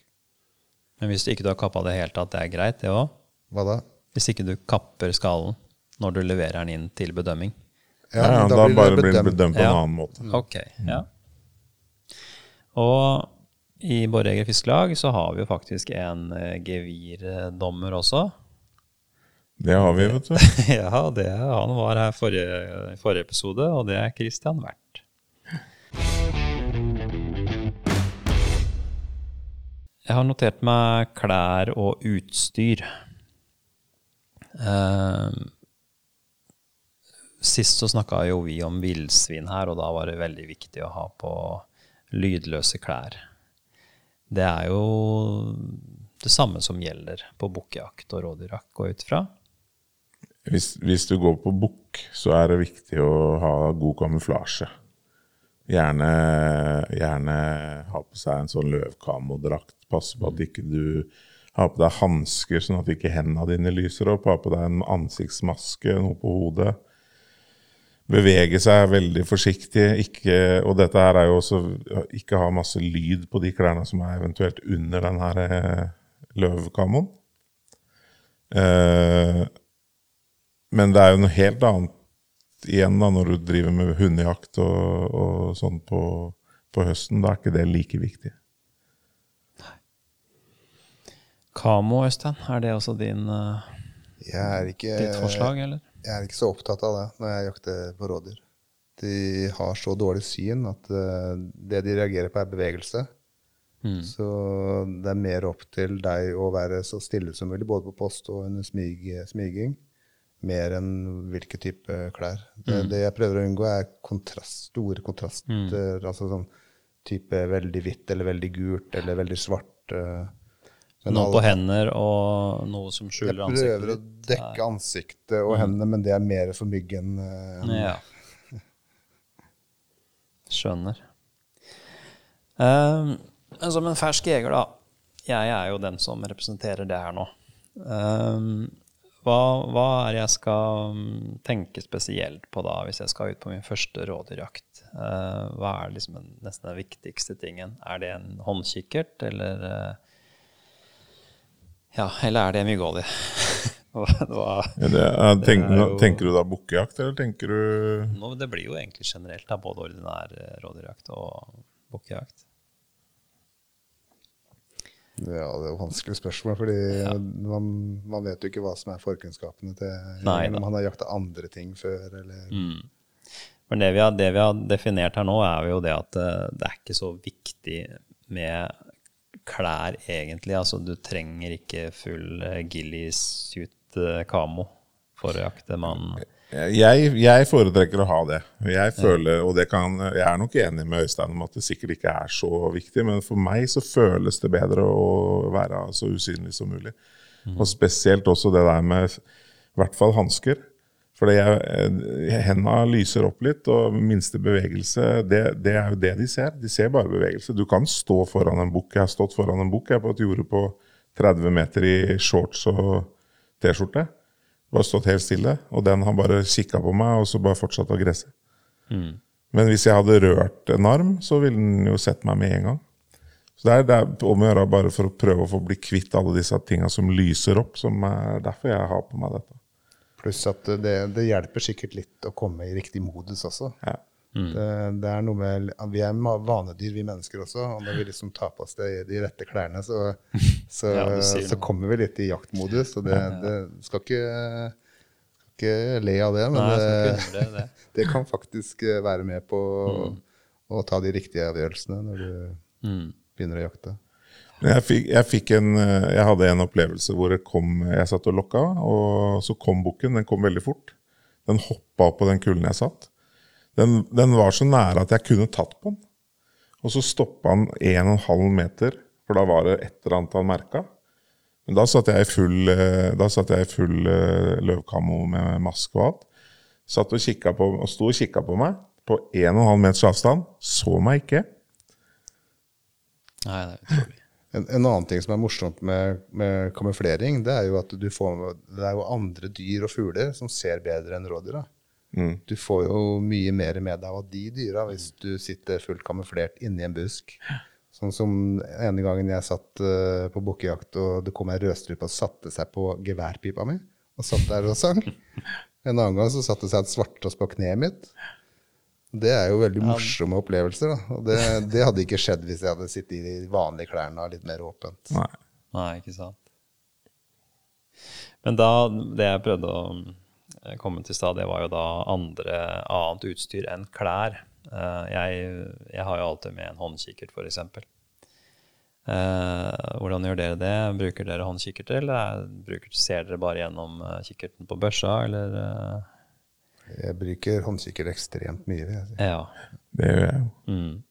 Speaker 1: Men hvis du ikke har kappa det helt tatt, det er greit, det òg?
Speaker 2: Hva da?
Speaker 1: Hvis ikke du kapper skallen når du leverer den inn til bedømming.
Speaker 3: Ja, ja, da,
Speaker 2: blir
Speaker 3: bare blir den
Speaker 2: bedømt.
Speaker 3: bedømt på en
Speaker 1: Ja.
Speaker 3: annen måte.
Speaker 1: Ok, ja. Og i Borreger Fiskelag så har vi jo faktisk en eh, gevirdommer også.
Speaker 3: Det har vi, vet du.
Speaker 1: ja, det, han var her forrige, forrige episode, og det er Christian Wert. Jeg har notert meg klær og utstyr. Uh, sist så snakka jo vi om villsvin her, og da var det veldig viktig å ha på lydløse klær. Det er jo det samme som gjelder på bukkejakt og rådyrjakt, går jeg ut fra.
Speaker 3: Hvis, hvis du går på bukk, så er det viktig å ha god kamuflasje. Gjerne, gjerne ha på seg en sånn løvkamodrakt. Passe på at ikke du har på deg hansker, sånn at ikke hendene dine lyser opp. Ha på deg en ansiktsmaske, noe på hodet. Bevege seg veldig forsiktig. Ikke, og dette her er jo også ikke ha masse lyd på de klærne som er eventuelt under den her løvkamoen. Eh, men det er jo noe helt annet igjen da når du driver med hundejakt og, og sånn på, på høsten. Da er ikke det like viktig. Nei.
Speaker 1: Kamo, Øystein, er det også din, eh,
Speaker 2: Jeg er ikke,
Speaker 1: ditt forslag, eller?
Speaker 2: jeg er ikke så opptatt av det når jeg jakter på rådyr. De har så dårlig syn at eh, det de reagerer på, er bevegelse.
Speaker 1: Mm.
Speaker 2: Så det er mer opp til deg å være så stille som mulig, både på post og under smyging. smiging. Mer enn hvilke type klær. Det,
Speaker 1: Mm.
Speaker 2: det jeg prøver å unngå, er kontrast, store kontraster. Altså sånn type veldig hvitt eller veldig gult eller veldig svart. eh. Men
Speaker 1: Noe
Speaker 2: alle-
Speaker 1: på hender og noe som skjuler ansiktet?
Speaker 2: Jeg prøver
Speaker 1: ansiktet
Speaker 2: å dekke ansiktet og hendene, men det er mer for myggen. eh, enn-
Speaker 1: Ja. Skjønner. Um, som en fersk jeger, da. Jeg er jo den som representerer det her nå. Um, hva, hva er det jeg skal um, tenke spesielt på da, hvis jeg skal ut på min første rådyrjakt? Uh, hva er liksom den, nesten den viktigste tingen? Er det en håndkikkert, eller uh, Ja, eller er det myggolje? hva, hva,
Speaker 3: Ja, er, tenk,
Speaker 1: er jo-
Speaker 3: Tenker du da bukkejakt, eller tenker du
Speaker 1: Nå, det blir jo egentlig generelt da, både ordinær eh, rådyrjakt og bukkejakt.
Speaker 2: Ja, det er et vanskelig spørsmål, fordi man, man vet jo ikke hva som er forkunnskapene til
Speaker 1: Nei,
Speaker 2: om han har jakta andre ting før, eller
Speaker 1: Mm. Men det vi, har, det vi har definert her nå, er jo det at eh, det er ikke så viktig med klær, egentlig. Altså, du trenger ikke full uh, ghillie-suit eh, kamo for å jakte mann.
Speaker 3: Jeg, jeg foretrekker å ha det. Jeg føler, og det kan, jeg er nok enig med Øystein om at det sikkert ikke er så viktig, men for meg så føles det bedre å være så usynlig som mulig. Og spesielt også det der med i hvert fall hansker. For jeg- henda lyser opp litt, og minste bevegelse, det, det er jo det de ser. De ser bare bevegelse. Du kan stå foran en bukk. Jeg har stått foran en bukk på et jorde på 30 meter i shorts og T-skjorte. Bare stått helt stille. Og den har bare kikka på meg, og så bare fortsatt å gresse. Men hvis jeg hadde rørt en arm, så ville den jo sett meg med en gang. Så det er, det er om å gjøre bare for å prøve å få bli kvitt alle disse tinga som lyser opp, som er derfor jeg har på meg dette.
Speaker 2: Pluss at det, det hjelper sikkert litt å komme i riktig modus også.
Speaker 3: Ja.
Speaker 2: Det, det er noe med, Vi er vanedyr, vi mennesker også. Og når vi liksom tar på oss de, de rette klærne, så, så,
Speaker 1: Ja,
Speaker 2: så kommer vi litt i jaktmodus. Og det, det skal ikke, ikke le av det, men
Speaker 1: Nei,
Speaker 2: det,
Speaker 1: det.
Speaker 2: det kan faktisk eh, være med på å ta de riktige avgjørelsene når du
Speaker 1: Mm.
Speaker 2: begynner å jakte.
Speaker 3: Jeg, fikk, jeg, fikk en, eh, jeg hadde en opplevelse hvor jeg, kom, jeg satt og lokka, og så kom bukken. Den kom veldig fort. Den hoppa opp på den kullen jeg satt. Den, den var så nære at jeg kunne tatt på den. Og så stoppa han 1,5 meter, for da var det et eller annet han merka. Men da satt jeg i full, eh, jeg i full eh, løvkammo med maske og alt. Satt og, på, og sto og kikka på meg på 1,5 meters avstand. Så meg ikke.
Speaker 1: Nei, det er utrolig.
Speaker 2: En, en annen ting som er morsomt med, med kamuflering, det er jo at du får, det er jo andre dyr og fugler som ser bedre enn rådyra.
Speaker 3: Mm.
Speaker 2: Du får jo mye mer med deg av de dyra hvis du sitter fullt kamuflert inni en busk. Sånn som ene gangen jeg satt eh, på bukkejakt, og det kom ei rødstrupe og satte seg på geværpipa mi og satt der og sang. En annen gang så satte det seg et svarttrost på kneet mitt. Det er jo veldig morsomme opplevelser. da. Og det, det hadde ikke skjedd hvis jeg hadde sittet i de vanlige klærne og litt mer åpent.
Speaker 3: Nei.
Speaker 1: Nei, ikke sant. Men da, det jeg prøvde å eh, komme til stad, det var jo da andre, annet utstyr enn klær. Eh, Jeg, jeg har jo alltid med en håndkikkert, f.eks. Eh, hvordan gjør dere det? Bruker dere håndkikkerter, eller er- bruker, ser dere bare gjennom kikkerten på børsa, eller
Speaker 2: Jeg bruker håndkikkert ekstremt mye. vil jeg si.
Speaker 1: Ja.
Speaker 3: Det gjør jeg jo.
Speaker 1: Mm.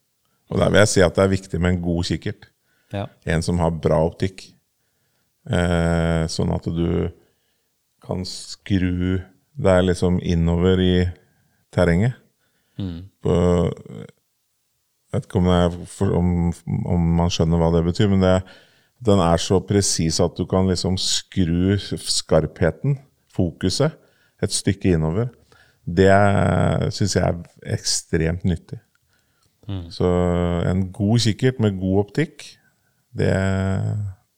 Speaker 3: Og der vil jeg si at det er viktig med en god kikkert.
Speaker 1: ja.
Speaker 3: En som har bra optikk. Eh, sånn at du kan skru deg liksom innover i terrenget.
Speaker 1: Mm.
Speaker 3: På, jeg vet ikke om, jeg, for, om, om man skjønner hva det betyr, men det, den er så presis at du kan liksom skru skarpheten, fokuset, et stykke innover. Det syns jeg er ekstremt nyttig. Så en god kikkert med god optikk, det,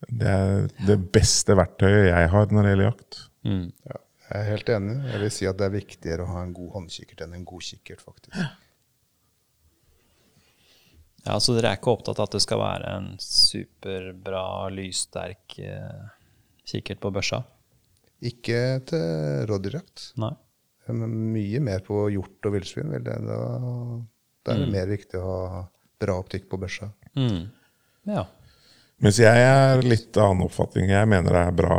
Speaker 3: det er det beste verktøyet jeg har når det gjelder jakt.
Speaker 1: Mm.
Speaker 2: Ja, jeg er helt enig. Jeg vil si at det er viktigere å ha en god håndkikkert enn en god kikkert, faktisk.
Speaker 1: ja, så dere er ikke opptatt av at det skal være en superbra, lyssterk eh, kikkert på børsa?
Speaker 2: Ikke til rådyrjakt. Mye mer på hjort og villsvin. Da, da er det mer viktig å ha bra optikk på børsa.
Speaker 1: Mm. Ja.
Speaker 3: Mens jeg er litt annen oppfatning. Jeg mener det er bra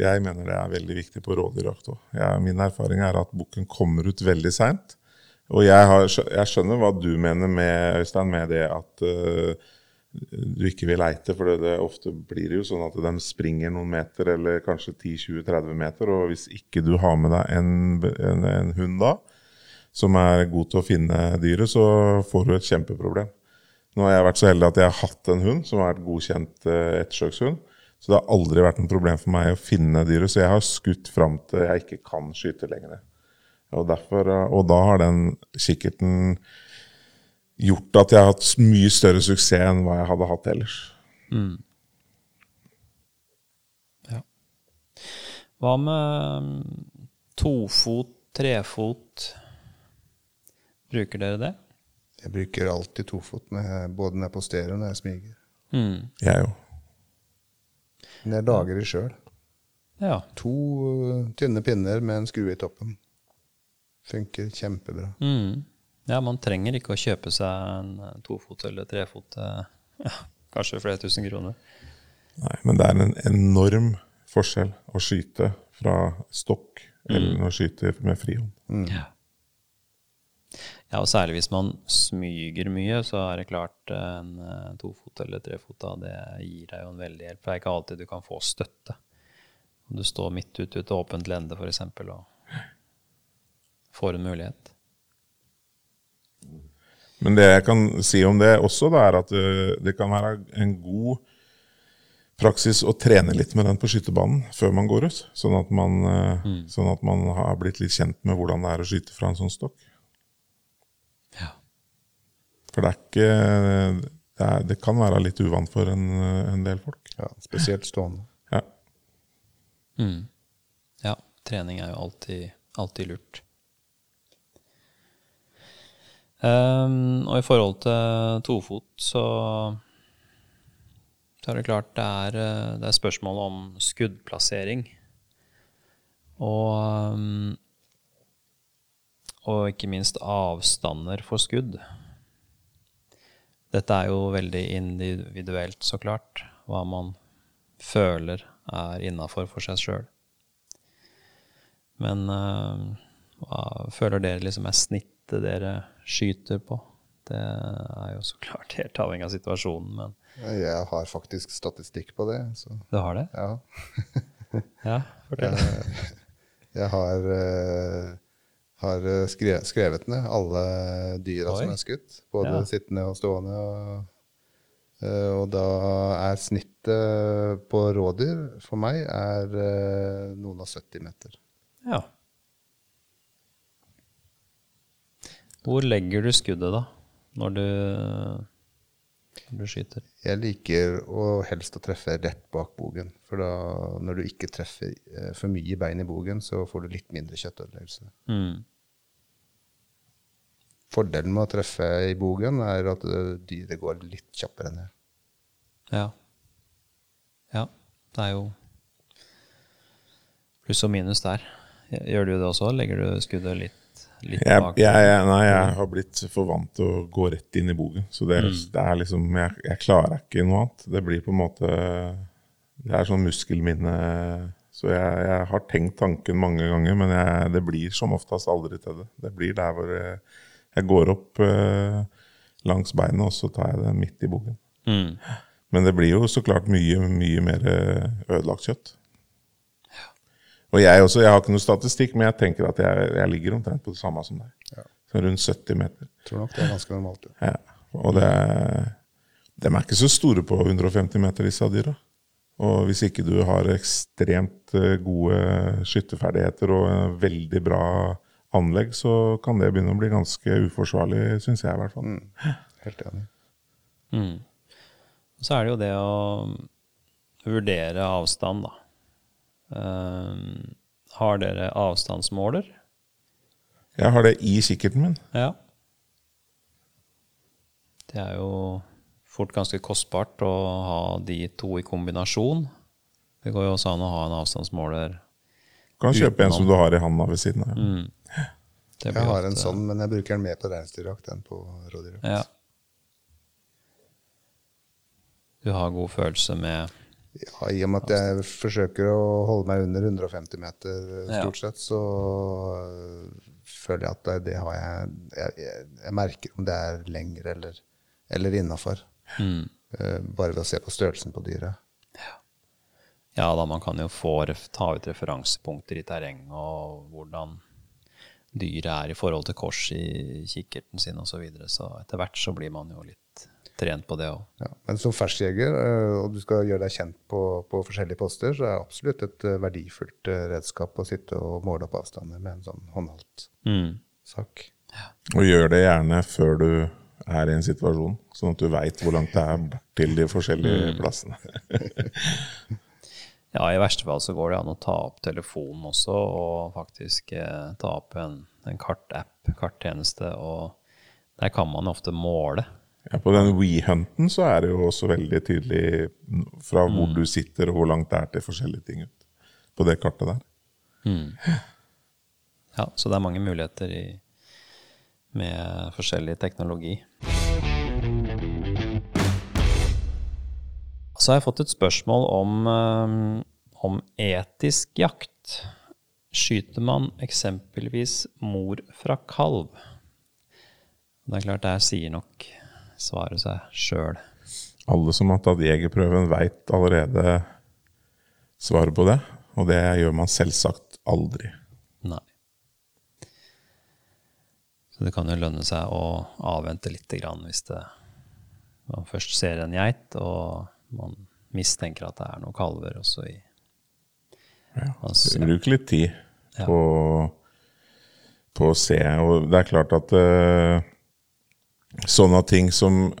Speaker 3: Jeg mener det er veldig viktig på rådyrjakt òg. Min erfaring er at bukken kommer ut veldig seint. Og jeg, har, jeg skjønner hva du mener med, Øystein, med det at uh, du ikke vil leite. For det, det, ofte blir det jo sånn at de springer noen meter, eller kanskje 10-20-30 meter. Og hvis ikke du har med deg en, en, en hund da, som er god til å finne dyret, så får du et kjempeproblem. Nå har jeg vært så heldig at jeg har hatt en hund som har vært godkjent eh, ettersøkshund. Så det har aldri vært noe problem for meg å finne dyret. Så jeg har skutt fram til jeg ikke kan skyte lenger. Og, derfor, eh, og da har den kikkerten gjort at jeg har hatt mye større suksess enn hva jeg hadde hatt ellers.
Speaker 1: Ja. Hva med mm, tofot, trefot? Bruker dere det?
Speaker 2: Jeg bruker alltid tofot, med, både når jeg posterer og når jeg smyger.
Speaker 1: Mm.
Speaker 3: Jeg òg.
Speaker 2: Men jeg lager det sjøl.
Speaker 1: Ja.
Speaker 2: To uh, tynne pinner med en skrue i toppen. Funker kjempebra.
Speaker 1: Mm. ja, man trenger ikke å kjøpe seg en eh, tofot eller trefot ja, kanskje flere tusen kroner.
Speaker 3: Nei, men det er en enorm forskjell å skyte fra stokk eller å skyte med frihånd.
Speaker 1: Ja. Ja, og særlig hvis man smyger mye, så er det klart eh, en eh, tofot eller trefot av det gir deg jo en veldig hjelp. Det er ikke alltid du kan få støtte. Om du står midt ute i et åpent lende, f.eks., og får en mulighet.
Speaker 3: Men det jeg kan si om det også, da, er at eh, det kan være en god praksis å trene litt med den på skytebanen før man går ut. Sånn at man, mm. sånn at man har blitt litt kjent med hvordan det er å skyte fra en sånn stokk. For det er ikke Det, er, det kan være litt uvant for en, en del folk.
Speaker 2: Ja, spesielt stående.
Speaker 3: Ja.
Speaker 1: Mm. ja. Trening er jo alltid, alltid lurt. Um, og i forhold til tofot, så, så er det klart det er, det er spørsmål om skuddplassering. Og, ehm, og ikke minst avstander for skudd. Dette er jo veldig individuelt, så klart, hva man føler er innafor for seg sjøl. Men eh, hva føler dere liksom er snittet dere skyter på? Det er jo så klart helt avhengig av situasjonen, men
Speaker 2: Jeg har faktisk statistikk på det. Så
Speaker 1: du har det?
Speaker 2: ja.
Speaker 1: Ja, fortell.
Speaker 2: Jeg har, eh, har skrevet, skrevet ned alle dyra som er skutt. Både
Speaker 1: Ja.
Speaker 2: sittende og stående. Og, eh, og da er snittet på rådyr for meg er eh, noen og 70 meter.
Speaker 1: Ja. Hvor legger du skuddet, da? Når du når du skyter?
Speaker 2: Jeg liker å helst å treffe rett bak bogen. For da, når du ikke treffer eh, for mye bein i bogen, så får du litt mindre kjøttødeleggelse.
Speaker 1: Mm.
Speaker 2: Fordelen med å treffe i bogen er at eh, dyret går litt kjappere ned.
Speaker 1: Ja. Ja, det er jo pluss og minus der. Gjør du det også? Legger du skuddet litt, litt
Speaker 3: Jeg,
Speaker 1: bak?
Speaker 3: jeg, jeg, nei, jeg har blitt for vant til å gå rett inn i bogen. Så det, det er liksom jeg, jeg klarer ikke noe annet. Det blir på en måte Det er sånn muskelminne. Så jeg, jeg har tenkt tanken mange ganger, men jeg, det blir som oftest aldri til det. Det blir der hvor jeg, jeg går opp eh, langs beinet, og så tar jeg det midt i bogen.
Speaker 1: Mm.
Speaker 3: Men det blir jo så klart mye, mye mer eh, ødelagt kjøtt. Og jeg også, jeg har ikke noe statistikk, men jeg tenker at jeg, jeg ligger omtrent på det samme som deg.
Speaker 2: Ja.
Speaker 3: Rundt 70 meter.
Speaker 2: Tror nok det er ganske normalt. Ja.
Speaker 3: Ja. Og det, de er ikke så store på 150 meter, disse dyra. Og hvis ikke du har ekstremt eh, gode skytterferdigheter og veldig bra anlegg, så kan det begynne å bli ganske uforsvarlig, syns jeg i hvert fall.
Speaker 2: Mm. Helt enig.
Speaker 1: Mm. Så er det jo det å vurdere avstand, da. Um, har dere avstandsmåler?
Speaker 3: Jeg har det i kikkerten min.
Speaker 1: Ja. Det er jo fort ganske kostbart å ha de to i kombinasjon. Det går jo også an å ha en avstandsmåler.
Speaker 3: Du kan kjøpe en som du har i handa ved siden av.
Speaker 1: Mm.
Speaker 2: Jeg har en
Speaker 1: ofte-
Speaker 2: sånn, men jeg bruker den mer på reinsdyrjakt enn på rådyrjakt.
Speaker 1: Ja. Du har god følelse med
Speaker 2: Ja, I og med at jeg forsøker å holde meg under 150 meter stort sett, så øh, føler jeg at det, det har jeg, jeg jeg merker om det er lengre eller, eller innafor.
Speaker 1: mm.
Speaker 2: Bare ved å se på størrelsen på dyret.
Speaker 1: Ja da, man kan jo få ta ut referansepunkter i terrenget og hvordan dyret er i forhold til kors i kikkerten sin osv. Så, videre. så etter hvert så blir man jo litt trent på det òg.
Speaker 2: Ja. Men som ferskjeger, øh, og du skal gjøre deg kjent på, på forskjellige poster, så er det absolutt et øh, verdifullt øh, redskap å sitte og måle opp avstander med en sånn håndholdt
Speaker 1: Mm.
Speaker 2: sak.
Speaker 3: Og gjør det gjerne før du er i en situasjon, sånn at du veit hvor langt det er til de forskjellige plassene.
Speaker 1: Ja, i verste fall så går det an å ta opp telefonen også og faktisk eh, ta opp en, en kartapp, karttjeneste, og der kan man ofte måle.
Speaker 3: Ja, på den WeHunten så er det jo også veldig tydelig fra hvor du sitter og hvor langt det er til forskjellige ting ut. På det kartet der.
Speaker 1: Ja, så det er mange muligheter i, med forskjellig teknologi. Så har jeg fått et spørsmål om, eh, om etisk jakt. Skyter man eksempelvis mor fra kalv? Det er klart, der sier nok svaret seg sjøl.
Speaker 3: Alle som har tatt jegerprøven, veit allerede svaret på det. Og det gjør man selvsagt aldri.
Speaker 1: Nei. Så det kan jo lønne seg å avvente litt grann hvis det, man først ser en geit, og man mistenker at det er noen kalver også i
Speaker 3: Ja.
Speaker 1: Altså,
Speaker 3: Bruk litt tid
Speaker 1: Ja.
Speaker 3: på, på å se. Og det er klart at uh, sånne ting som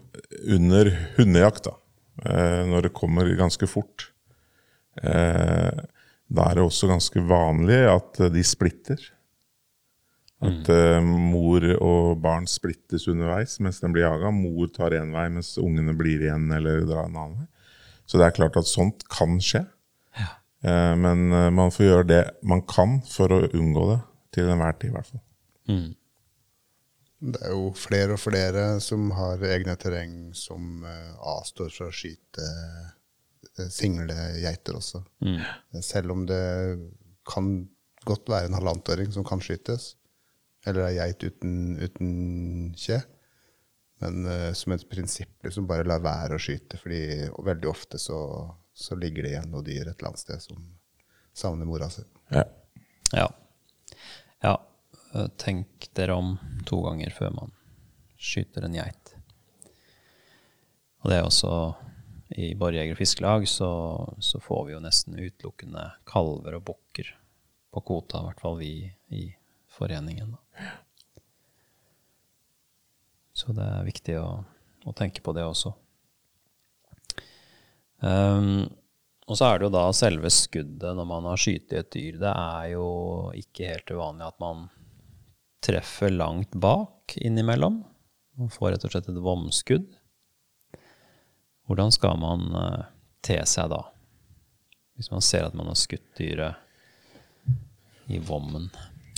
Speaker 3: under hundejakt, da, uh, når det kommer ganske fort, uh, da er det også ganske vanlig at de splitter. At eh, mor og barn splittes underveis mens den blir jaga. Mor tar én vei mens ungene blir igjen eller drar en annen vei. Så det er klart at sånt kan skje. Ja. Men eh, man får gjøre det man kan for å unngå det, til enhver tid i hvert fall.
Speaker 1: mm,
Speaker 2: Det er jo flere og flere som har egne terreng som eh, avstår fra å skyte eh, single geiter også.
Speaker 1: mm,
Speaker 2: Selv om det kan godt være en halvannetåring som kan skytes, eller ei geit uten, uten kje. Men uh, som et prinsipp liksom bare la være å skyte, fordi veldig ofte så, så ligger det igjen noe dyr et eller annet sted som savner mora si.
Speaker 3: Ja.
Speaker 1: ja. Ja. eh, Tenk dere om to ganger før man skyter en geit. Og det er også I Borjeger Fiskelag så, så får vi jo nesten utelukkende kalver og bukker på kvota, i hvert fall vi i foreningen. Da. Så det er viktig å, å tenke på det også. Um, og så er det jo da selve skuddet når man har skutt et dyr. Det er jo ikke helt uvanlig at man treffer langt bak innimellom. Man får rett og slett et vomskudd. Hvordan skal man uh, te seg da? Hvis man ser at man har skutt dyret i vommen.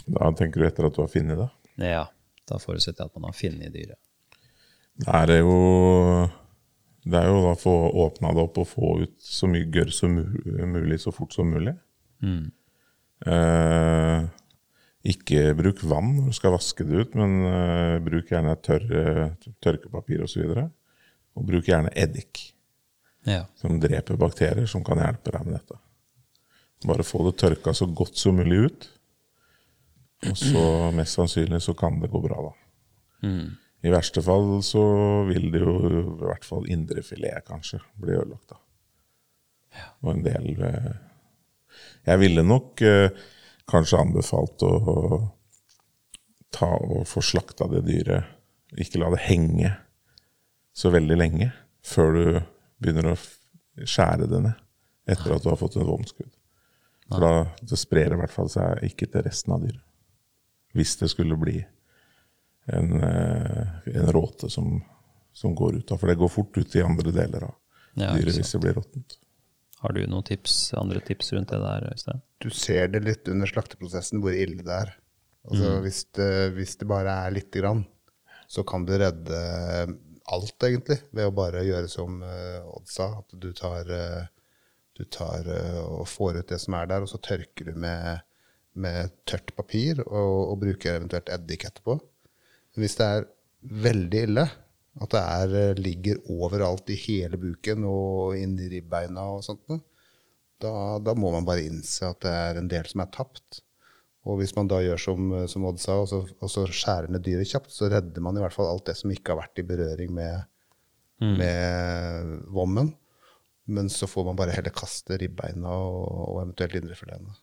Speaker 3: Da tenker du etter at du har funnet det?
Speaker 1: Ja. Da forutsetter jeg at man har funnet dyret.
Speaker 3: Det er jo det er jo da å få åpna det opp og få ut så mye gørr som mulig så fort som mulig. Mm. Eh, ikke bruk vann når du skal vaske det ut, men eh, bruk gjerne tørre, tørkepapir osv. Og, så og bruk gjerne eddik,
Speaker 1: ja.
Speaker 3: som dreper bakterier, som kan hjelpe deg med dette. Bare få det tørka så godt som mulig ut. Og så mest sannsynlig så kan det gå bra, da.
Speaker 1: Mm.
Speaker 3: I verste fall så vil det jo i hvert fall indrefilet kanskje bli ødelagt, da.
Speaker 1: Ja.
Speaker 3: Og en del eh, Jeg ville nok eh, kanskje anbefalt å, ta og få slakta det dyret. Ikke la det henge så veldig lenge før du begynner å skjære det ned etter at du har fått et vomskudd. For da det sprer i hvert fall seg ikke til resten av dyret. Hvis det skulle bli en, eh, en råte som, som, går ut av. For det går fort ut i andre deler av ja, dyret hvis det blir råttent.
Speaker 1: Har du noen tips, andre tips rundt det der, Øystein?
Speaker 2: Du ser det litt under slakteprosessen hvor ille det er. Altså, mm. hvis, det, hvis, det, bare er lite grann, så kan du redde alt, egentlig, ved å bare gjøre som uh, Odd sa. At du tar, uh, du tar og får ut det som er der, og så tørker du med, med tørt papir og, og bruker eventuelt eddik etterpå. Hvis det er veldig ille, at det er, eh, ligger overalt i hele buken og inni ribbeina og sånt, da, da, må man bare innse at det er en del som er tapt. Og hvis man da gjør som, som Odd sa, og så, og så, skjærer ned dyret kjapt, så redder man i hvert fall alt det som ikke har vært i berøring med, mm. med vommen. Men så får man bare heller kaste ribbeina og, og eventuelt indrefiletene.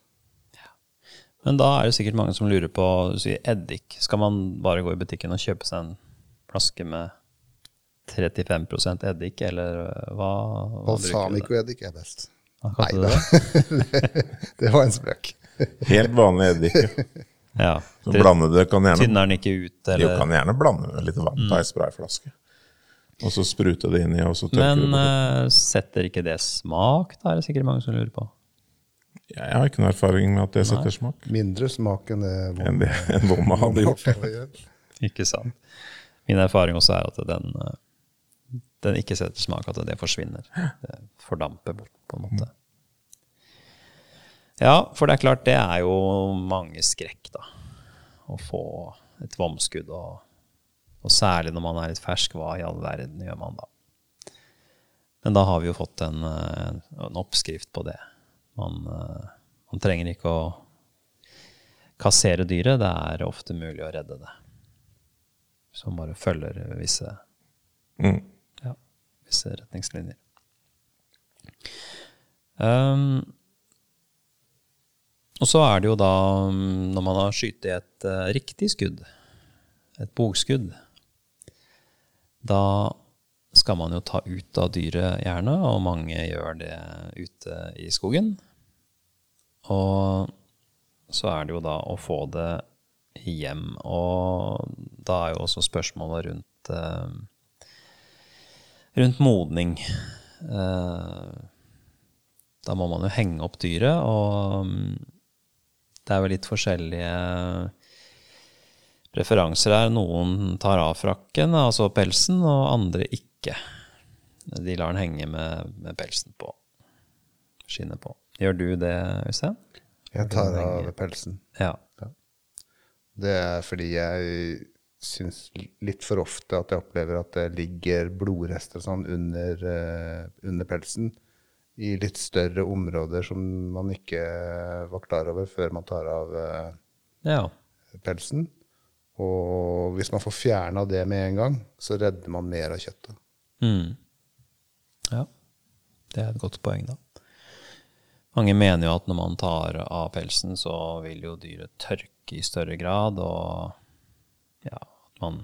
Speaker 1: Men da er det sikkert mange som lurer på si, eddik. Skal man bare gå i butikken og kjøpe seg en flaske med 35 eddik, eller hva?
Speaker 2: hva Balsamico-eddik er best.
Speaker 1: Hva
Speaker 2: Nei da. Det? det var en spøk.
Speaker 3: Helt vanlig eddik.
Speaker 1: ja.
Speaker 3: Så blande det kan gjerne
Speaker 1: Tynner den ikke ut, eller?
Speaker 3: Jo, kan gjerne blande med litt vann på mm. ei sprayflaske. Og så sprute det inn i, og så
Speaker 1: tørker Men uh, setter ikke det smak? Da er det sikkert mange som lurer på.
Speaker 3: Jeg har ikke noe erfaring med at det setter smak.
Speaker 2: Mindre smak enn det
Speaker 3: enn det en Vomma hadde gjort.
Speaker 1: ikke sant. Min erfaring også er at den, eh, den ikke setter smak, at det forsvinner. Det fordamper bort, på en måte. Ja, for det er klart, det er jo mange skrekk, da. Å få et vomskudd, og, og særlig når man er litt fersk, hva i all verden gjør man da? Men da har vi jo fått en, eh, en oppskrift på det. Man, eh, man, trenger ikke å kassere dyret. Det er ofte mulig å redde det. Som bare følger visse,
Speaker 3: mm.
Speaker 1: ja, visse retningslinjer. Um, og så er det jo da, når man har skutt et uh, riktig skudd, et bogskudd, da skal man jo ta ut av dyret gjerne, og mange gjør det ute i skogen. Og så er det jo da å få det hjem. Og da er jo også spørsmålet rundt, eh, rundt modning. Eh, da må man jo henge opp dyret, og mm, det er jo litt forskjellige preferanser her. Noen tar av frakken, altså pelsen, og andre ikke ikke. De lar den henge med, med pelsen på. Skinnet på. Gjør du det, Øystein?
Speaker 2: Jeg tar av pelsen.
Speaker 1: Ja.
Speaker 2: ja. Det er fordi jeg syns litt for ofte at jeg opplever at det ligger blodrester sånn under, uh, under, pelsen i litt større områder som man ikke var klar over før man tar av uh,
Speaker 1: ja.
Speaker 2: pelsen. Og hvis man får fjerna det med en gang, så redder man mer av kjøttet.
Speaker 1: Mm. Ja, det er et godt poeng, da. Mange mener jo at når man tar av pelsen, så vil jo dyret tørke i større grad, og ja, at man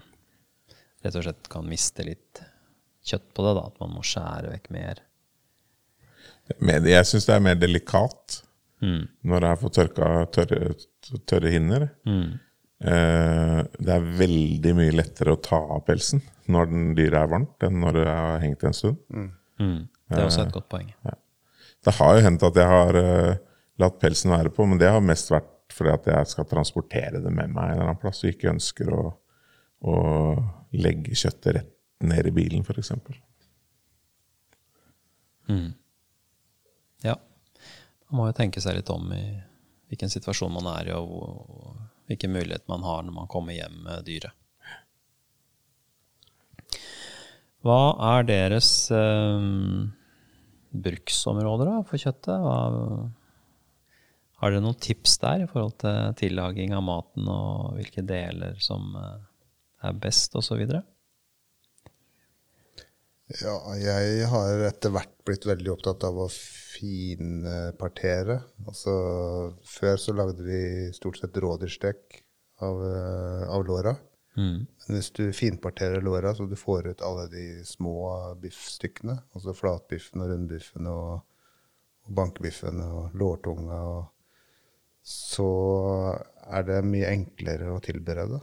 Speaker 1: rett og slett kan miste litt kjøtt på det, da. At man må skjære vekk mer,
Speaker 3: jeg syns det er mer delikat
Speaker 1: Mm.
Speaker 3: når er for tørka tørre, tørre hinner.
Speaker 1: Mm.
Speaker 3: Eh, det er veldig mye lettere å ta av pelsen når den dyret er varmt, enn når det har hengt en stund.
Speaker 1: Mm. Det er også et godt poeng.
Speaker 3: Det har jo hendt at jeg har uh, latt pelsen være på, men det har mest vært fordi at jeg skal transportere det med meg en eller annen plass, og ikke ønsker å, å legge kjøttet rett ned i bilen, f.eks.
Speaker 1: Ja. Man må jo tenke seg litt om i hvilken situasjon man er i, og hvor- hvilken mulighet man har når man kommer hjem med dyret. Hva er deres eh, bruksområder da, for kjøttet? Hva, har dere noen tips der i forhold til tillaging av maten og hvilke deler som eh, er best, osv.?
Speaker 2: Ja, jeg har etter hvert blitt veldig opptatt av å finpartere. Altså, før så lagde vi stort sett rådyrstek av, eh, av låra.
Speaker 1: Mm.
Speaker 2: Hvis du finparterer låra så du får ut alle de små biffstykkene, altså flatbiffen og rundbiffen og, og bankebiffen og lårtunga, og så er det mye enklere å tilberede.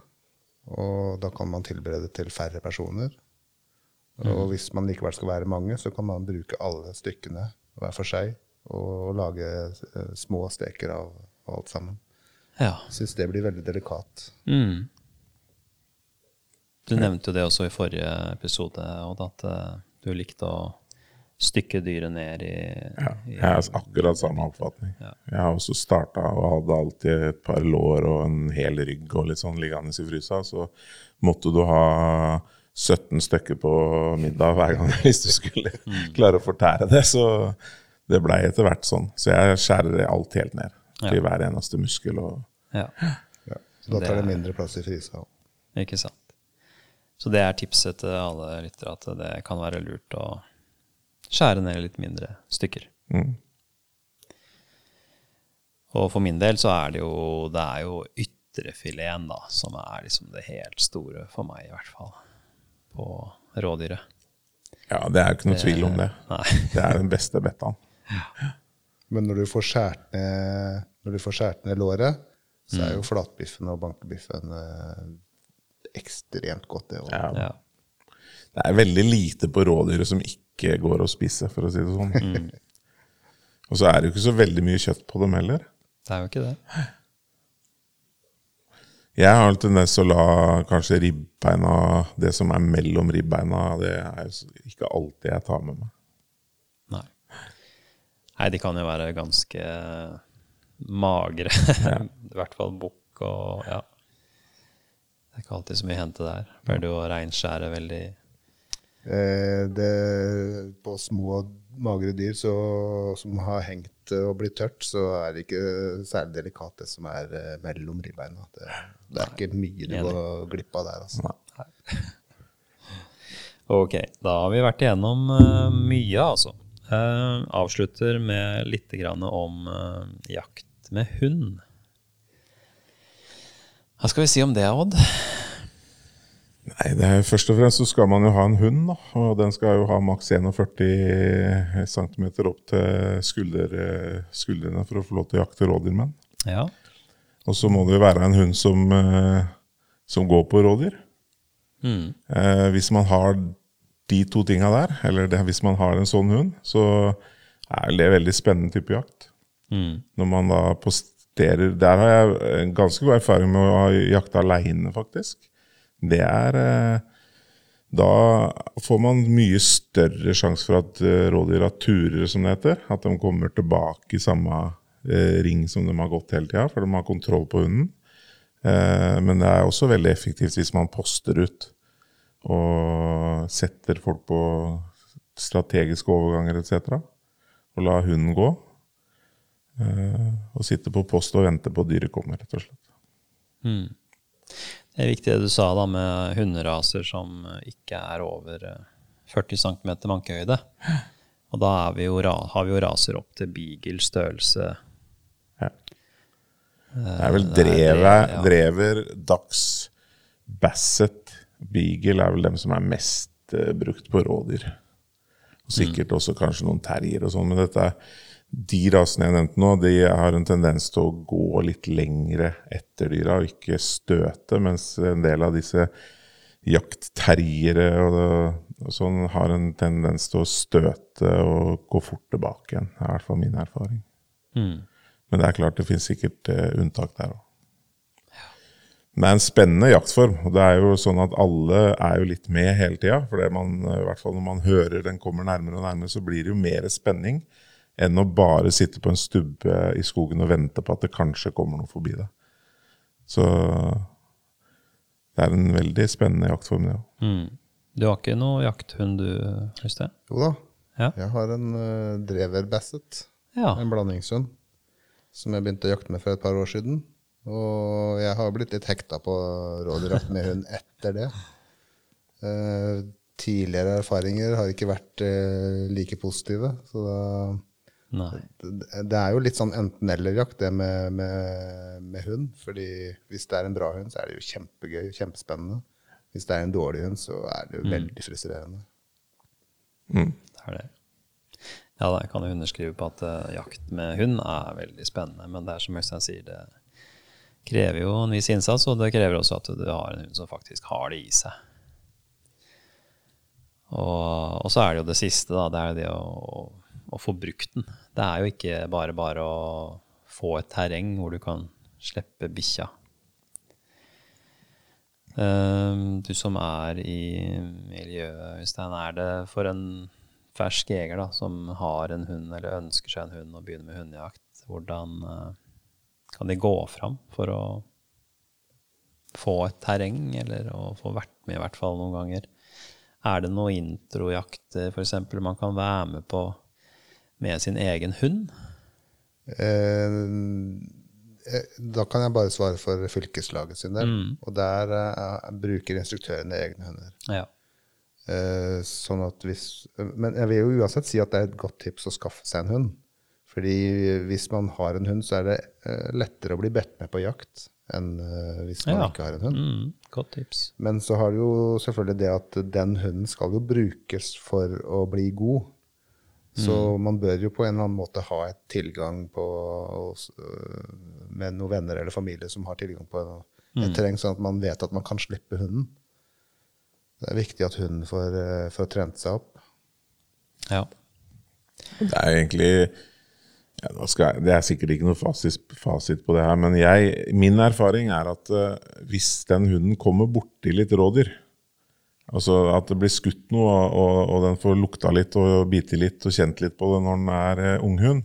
Speaker 2: Og da kan man tilberede til færre personer. Og hvis man likevel skal være mange, så kan man bruke alle stykkene hver for seg og, lage uh, små steker av alt sammen.
Speaker 1: Ja.
Speaker 2: Syns det blir veldig delikat.
Speaker 1: Mm. Du nevnte jo det også i forrige episode, Odd, at eh, du likte å stykke dyret ned i,
Speaker 3: Ja,
Speaker 1: i
Speaker 3: jeg har akkurat samme oppfatning.
Speaker 1: Ja.
Speaker 3: Jeg har også starta og hadde alltid et par lår og en hel rygg og litt sånn liggende i frysa. Så måtte du ha 17 stykker på middag hver gang hvis du skulle
Speaker 1: Mm.
Speaker 3: klare å fortære det. Så det blei etter hvert sånn. Så jeg skjærer alt helt ned. Til hver eneste muskel. Og
Speaker 1: Ja,
Speaker 2: Ja. Så da tar det mindre plass i frysa.
Speaker 1: ikke sant. Så det er tipset til alle lyttere, at det kan være lurt å skjære ned litt mindre stykker.
Speaker 3: mm.
Speaker 1: Og for min del så er det jo Det er jo ytrefileten, da, som er liksom det helt store for meg, i hvert fall. På rådyret.
Speaker 3: Ja, det er jo ikke noe tvil om det.
Speaker 1: Nei.
Speaker 3: Det er den beste bettaen.
Speaker 2: Men når du får skjært ned, når du får skjært ned låret, så er jo flatbiffen og bankebiffen eh, ekstremt godt, det òg.
Speaker 3: Ja.
Speaker 1: Ja.
Speaker 3: Det er veldig lite på rådyret som ikke går å spise, for å si det sånn.
Speaker 1: Mm.
Speaker 3: Og så er det jo ikke så veldig mye kjøtt på dem heller.
Speaker 1: Det er jo ikke det.
Speaker 3: Jeg har en tendens til å la kanskje ribbeina, det som er mellom ribbeina, det er ikke alltid jeg tar med meg.
Speaker 1: Nei. Nei, de kan jo være ganske magre. I hvert fall bukk og ja. Det er ikke alltid så mye å hente der. Pleier du å reinskjære veldig
Speaker 2: Eh, det, på små, og magre dyr så, som har hengt og blitt tørt, så er det ikke særlig delikat det som er eh, mellom ribbeina. Det, det er ikke mye du går glipp av der. Altså.
Speaker 3: Nei.
Speaker 1: Ok, da har vi vært igjennom uh, mye, altså. Uh, avslutter med litt grann om uh, jakt med hund. Hva skal vi si om det, Odd?
Speaker 3: Nei, det er, Først og fremst så skal man jo ha en hund, da. Og den skal jo ha maks 41 cm opp til skulder, skuldrene for å få lov til å jakte rådyr med den.
Speaker 1: Ja.
Speaker 3: Og så må det jo være en hund som, eh, som går på rådyr.
Speaker 1: Mm.
Speaker 3: Eh, hvis man har de to tinga der, eller det, hvis man har en sånn hund, så er det veldig spennende type jakt.
Speaker 1: Mm.
Speaker 3: Når man da posterer Der har jeg ganske god erfaring med å ha jakta aleine, faktisk. Det er eh, Da får man mye større sjanse for at eh, rådyra turer, som det heter. At de kommer tilbake i samme eh, ring som de har gått hele tida, for de har kontroll på hunden. Eh, men det er også veldig effektivt hvis man poster ut og setter folk på strategiske overganger etc. Og lar hunden gå. Eh, og sitte på post og vente på at dyret kommer, rett og slett.
Speaker 1: Mm. Det er viktig det du sa da med hunderaser som eh, ikke er over eh, 40 cm mankehøyde. Og da er vi jo, har vi jo raser opp til beagle størrelse.
Speaker 3: Ja. Det er vel
Speaker 1: er det, ja.
Speaker 3: drever, dags, basset, beagle er vel dem som er mest eh, brukt på rådyr. Og sikkert også kanskje noen terrier og sånn. Men dette, de rasene jeg nevnte nå, de har en tendens til å gå litt lengre etter dyra og ikke støte, mens en del av disse jaktterriere og, og, sånn har en tendens til å støte og gå fort tilbake igjen. Det er i hvert fall min erfaring.
Speaker 1: Mm.
Speaker 3: Men det er klart det finnes sikkert uh, unntak der òg. Det er en spennende jaktform. og det er jo sånn at Alle er jo litt med hele tida. For man, i hvert fall når man hører den kommer nærmere og nærmere, så blir det jo mer spenning enn å bare sitte på en stubbe i skogen og vente på at det kanskje kommer noe forbi deg. Så det er en veldig spennende jaktform, det òg.
Speaker 1: Mm. Du har ikke noe jakthund du, Øystein?
Speaker 2: Jo da.
Speaker 1: Ja.
Speaker 2: Jeg har en uh, drever basset.
Speaker 1: Ja.
Speaker 2: En blandingshund. Som jeg begynte å jakte med for et par år siden. Og jeg har blitt litt hekta på rådyrjakt med hund etter det. Uh, tidligere erfaringer har ikke vært uh, like positive. Så da. Det er jo litt sånn enten-eller-jakt, det med, med, med, hund. fordi hvis det er en bra hund, så er det jo kjempegøy, kjempespennende. Hvis det er en dårlig hund, så er det jo
Speaker 1: Mm.
Speaker 2: veldig frustrerende.
Speaker 3: Mm.
Speaker 1: Det er det. Ja, da, kan jeg underskrive på at uh, jakt med hund er veldig spennende. Men det er som Øystein sier, det krever jo en viss innsats, og det krever også at du har en hund som faktisk har det i seg. Og, og så er det jo det siste, da. Det er det å, å få brukt den. Det er jo ikke bare bare å få et terreng hvor du kan slippe bikkja. Ehm, du som er i miljøet, Øystein, er det for en fersk jeger da, som har en hund, eller ønsker seg en hund og begynner med hundejakt, hvordan eh, kan de gå fram for å få et terreng, eller å få vært med i hvert fall noen ganger? Er det noe introjakter f.eks. man kan være med på med sin egen hund?
Speaker 2: Eh, eh, da kan jeg bare svare for fylkeslaget sin del.
Speaker 1: Mm.
Speaker 2: Og der eh, bruker instruktørene egne hunder.
Speaker 1: Ja.
Speaker 2: Eh, sånn at hvis, men jeg vil jo uansett si at det er et godt tips å skaffe seg en hund. Fordi hvis man har en hund, så er det eh, lettere å bli bedt med på jakt enn hvis man
Speaker 1: Ja.
Speaker 2: ikke har en hund.
Speaker 1: Mm, godt tips.
Speaker 2: Men så har du jo selvfølgelig det at den hunden skal jo brukes for å bli god. Så man bør jo på en eller annen måte ha et tilgang på øh, med noen venner eller familie som har tilgang på et terreng, sånn at man vet at man kan slippe hunden. Det er viktig at hunden får, øh, får trent seg opp.
Speaker 1: Ja.
Speaker 3: Det er egentlig ja, nå skal jeg, Det er sikkert ikke noe fasit, fasit på det her, men jeg, min erfaring er at uh, hvis den hunden kommer borti litt rådyr, altså at det blir skutt noe, og, og den får lukta litt og bite litt og kjent litt på det når den er eh, unghund,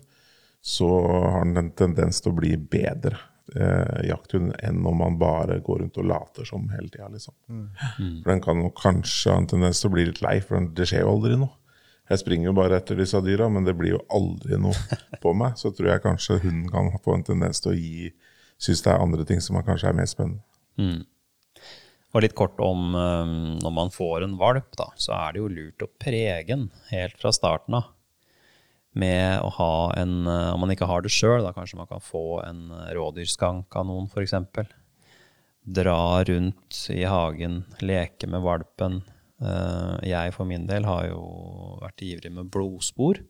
Speaker 3: så har den en tendens til å bli bedre eh, jakthund enn om man bare går rundt og later som hele tida. Liksom. For den kan kanskje ha en tendens til å bli litt lei, for den, det skjer jo aldri noe. Jeg springer jo bare etter disse dyra, men det blir jo aldri noe på meg. Så tror jeg kanskje hunden kan få en tendens til å gi Synes det er andre ting som er kanskje er mer spennende.
Speaker 1: Mm. Og litt kort om um, når man får en valp, da, så er det jo lurt å prege den helt fra starten av. Med å ha en uh, Om man ikke har det sjøl, da kanskje man kan få en rådyrskank av noen, f.eks. Dra rundt i hagen, leke med valpen. Uh, jeg for min del har jo vært ivrig med blodspor.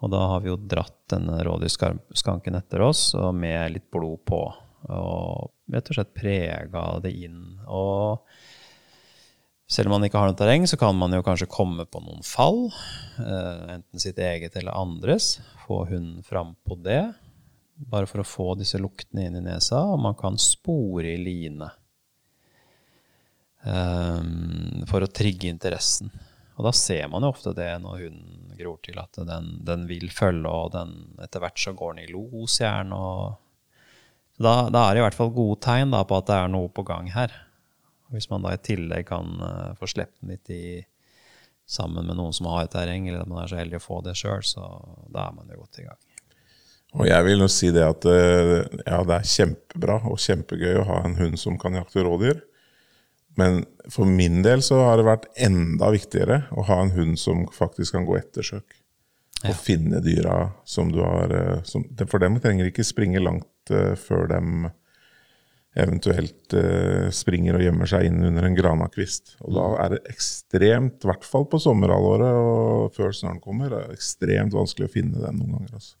Speaker 1: Og da har vi jo dratt denne rådyrskanken etter oss, og med litt blod på. Og rett og slett prega det inn. Og selv om man ikke har noe terreng, så kan man jo kanskje komme på noen fall. eh, enten sitt eget eller andres. Få hunden fram på det. Bare for å få disse luktene inn i nesa. Og man kan spore i line. eh, for å trigge interessen. Og da ser man jo ofte det når hunden gror til, at den, den vil følge, og den, etter hvert så går den i los gjerne. og da, da er det i hvert fall gode tegn da, på at det er noe på gang her. Hvis man da i tillegg kan uh, få sluppet den litt i, sammen med noen som har et terreng, eller at man er så heldig å få det sjøl, så da er man jo godt i gang.
Speaker 3: Og jeg vil jo si det at eh, ja, det er kjempebra og kjempegøy å ha en hund som kan jakte rådyr. Men for min del så har det vært enda viktigere å ha en hund som faktisk kan gå ettersøk. Og finne dyra som du har eh, som, For dem trenger ikke springe langt uh, før dem eventuelt uh, springer og gjemmer seg inn under en granakvist. Og da er det ekstremt, i hvert fall på sommerhalvåret og før snøen kommer, det er ekstremt vanskelig å finne den noen ganger. Altså.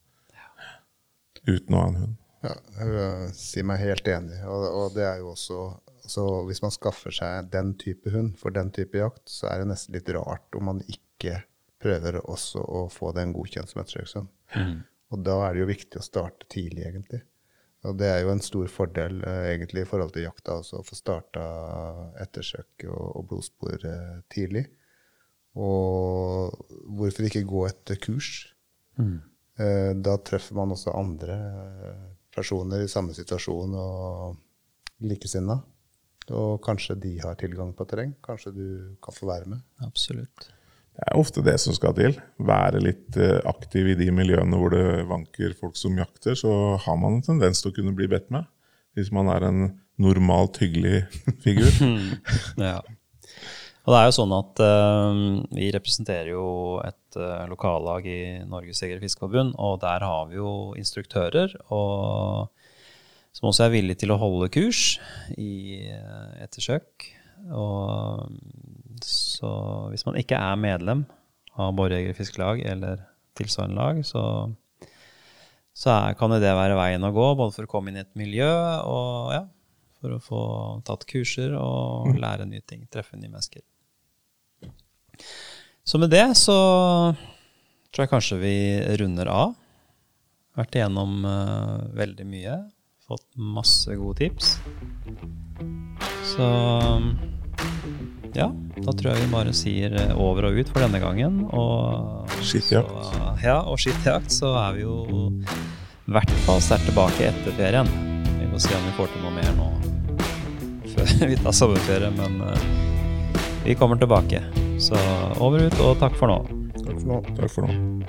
Speaker 3: Uten å ha en hund.
Speaker 2: Ja, jeg sier meg helt enig. Og, og det er jo også så Hvis man skaffer seg den type hund for den type jakt, så er det nesten litt rart om man ikke prøver også å få den godkjent som ettersøkshund. Mm. Og da er det jo viktig å starte tidlig, egentlig. Og det er jo en stor fordel eh, egentlig i forhold til jakta også, å få starta ettersøk og, og blodspor eh, tidlig. Og hvorfor ikke gå et kurs? Mm. Eh, da treffer man også andre personer i samme situasjon og likesinna. Og kanskje de har tilgang på terreng. Kanskje du kan få være med.
Speaker 1: Absolutt.
Speaker 3: Er ofte det som skal til. Være litt eh, aktiv i de miljøene hvor det vanker folk som jakter. Så har man en tendens til å kunne bli bedt med. Hvis man er en normalt hyggelig figur.
Speaker 1: ja. Og det er jo sånn at uh, vi representerer jo et uh, lokallag i Norges Jeger- og Fiskerforbund, og der har vi jo instruktører og, som også er villige til å holde kurs i uh, ettersøk. Og så hvis man ikke er medlem av Borrejeger Fiskelag eller tilsvarende lag, så, så er, kan det være veien å gå, både for å komme inn i et miljø og ja, for å få tatt kurser og mm. lære nye ting, treffe nye mennesker. Så med det så tror jeg kanskje vi runder av. Vært igjennom uh, veldig mye. Fått masse gode tips. Så ja, da tror jeg vi bare sier eh, over og ut for denne gangen. Og
Speaker 3: skittjakt.
Speaker 1: Ja, og skittjakt, så er vi jo i hvert fall sterkt tilbake etter ferien. Vi må se om vi får til noe mer nå før vi tar sommerferie, men uh, vi kommer tilbake. Så over og ut, og takk for nå.
Speaker 3: Takk for nå. Takk for nå.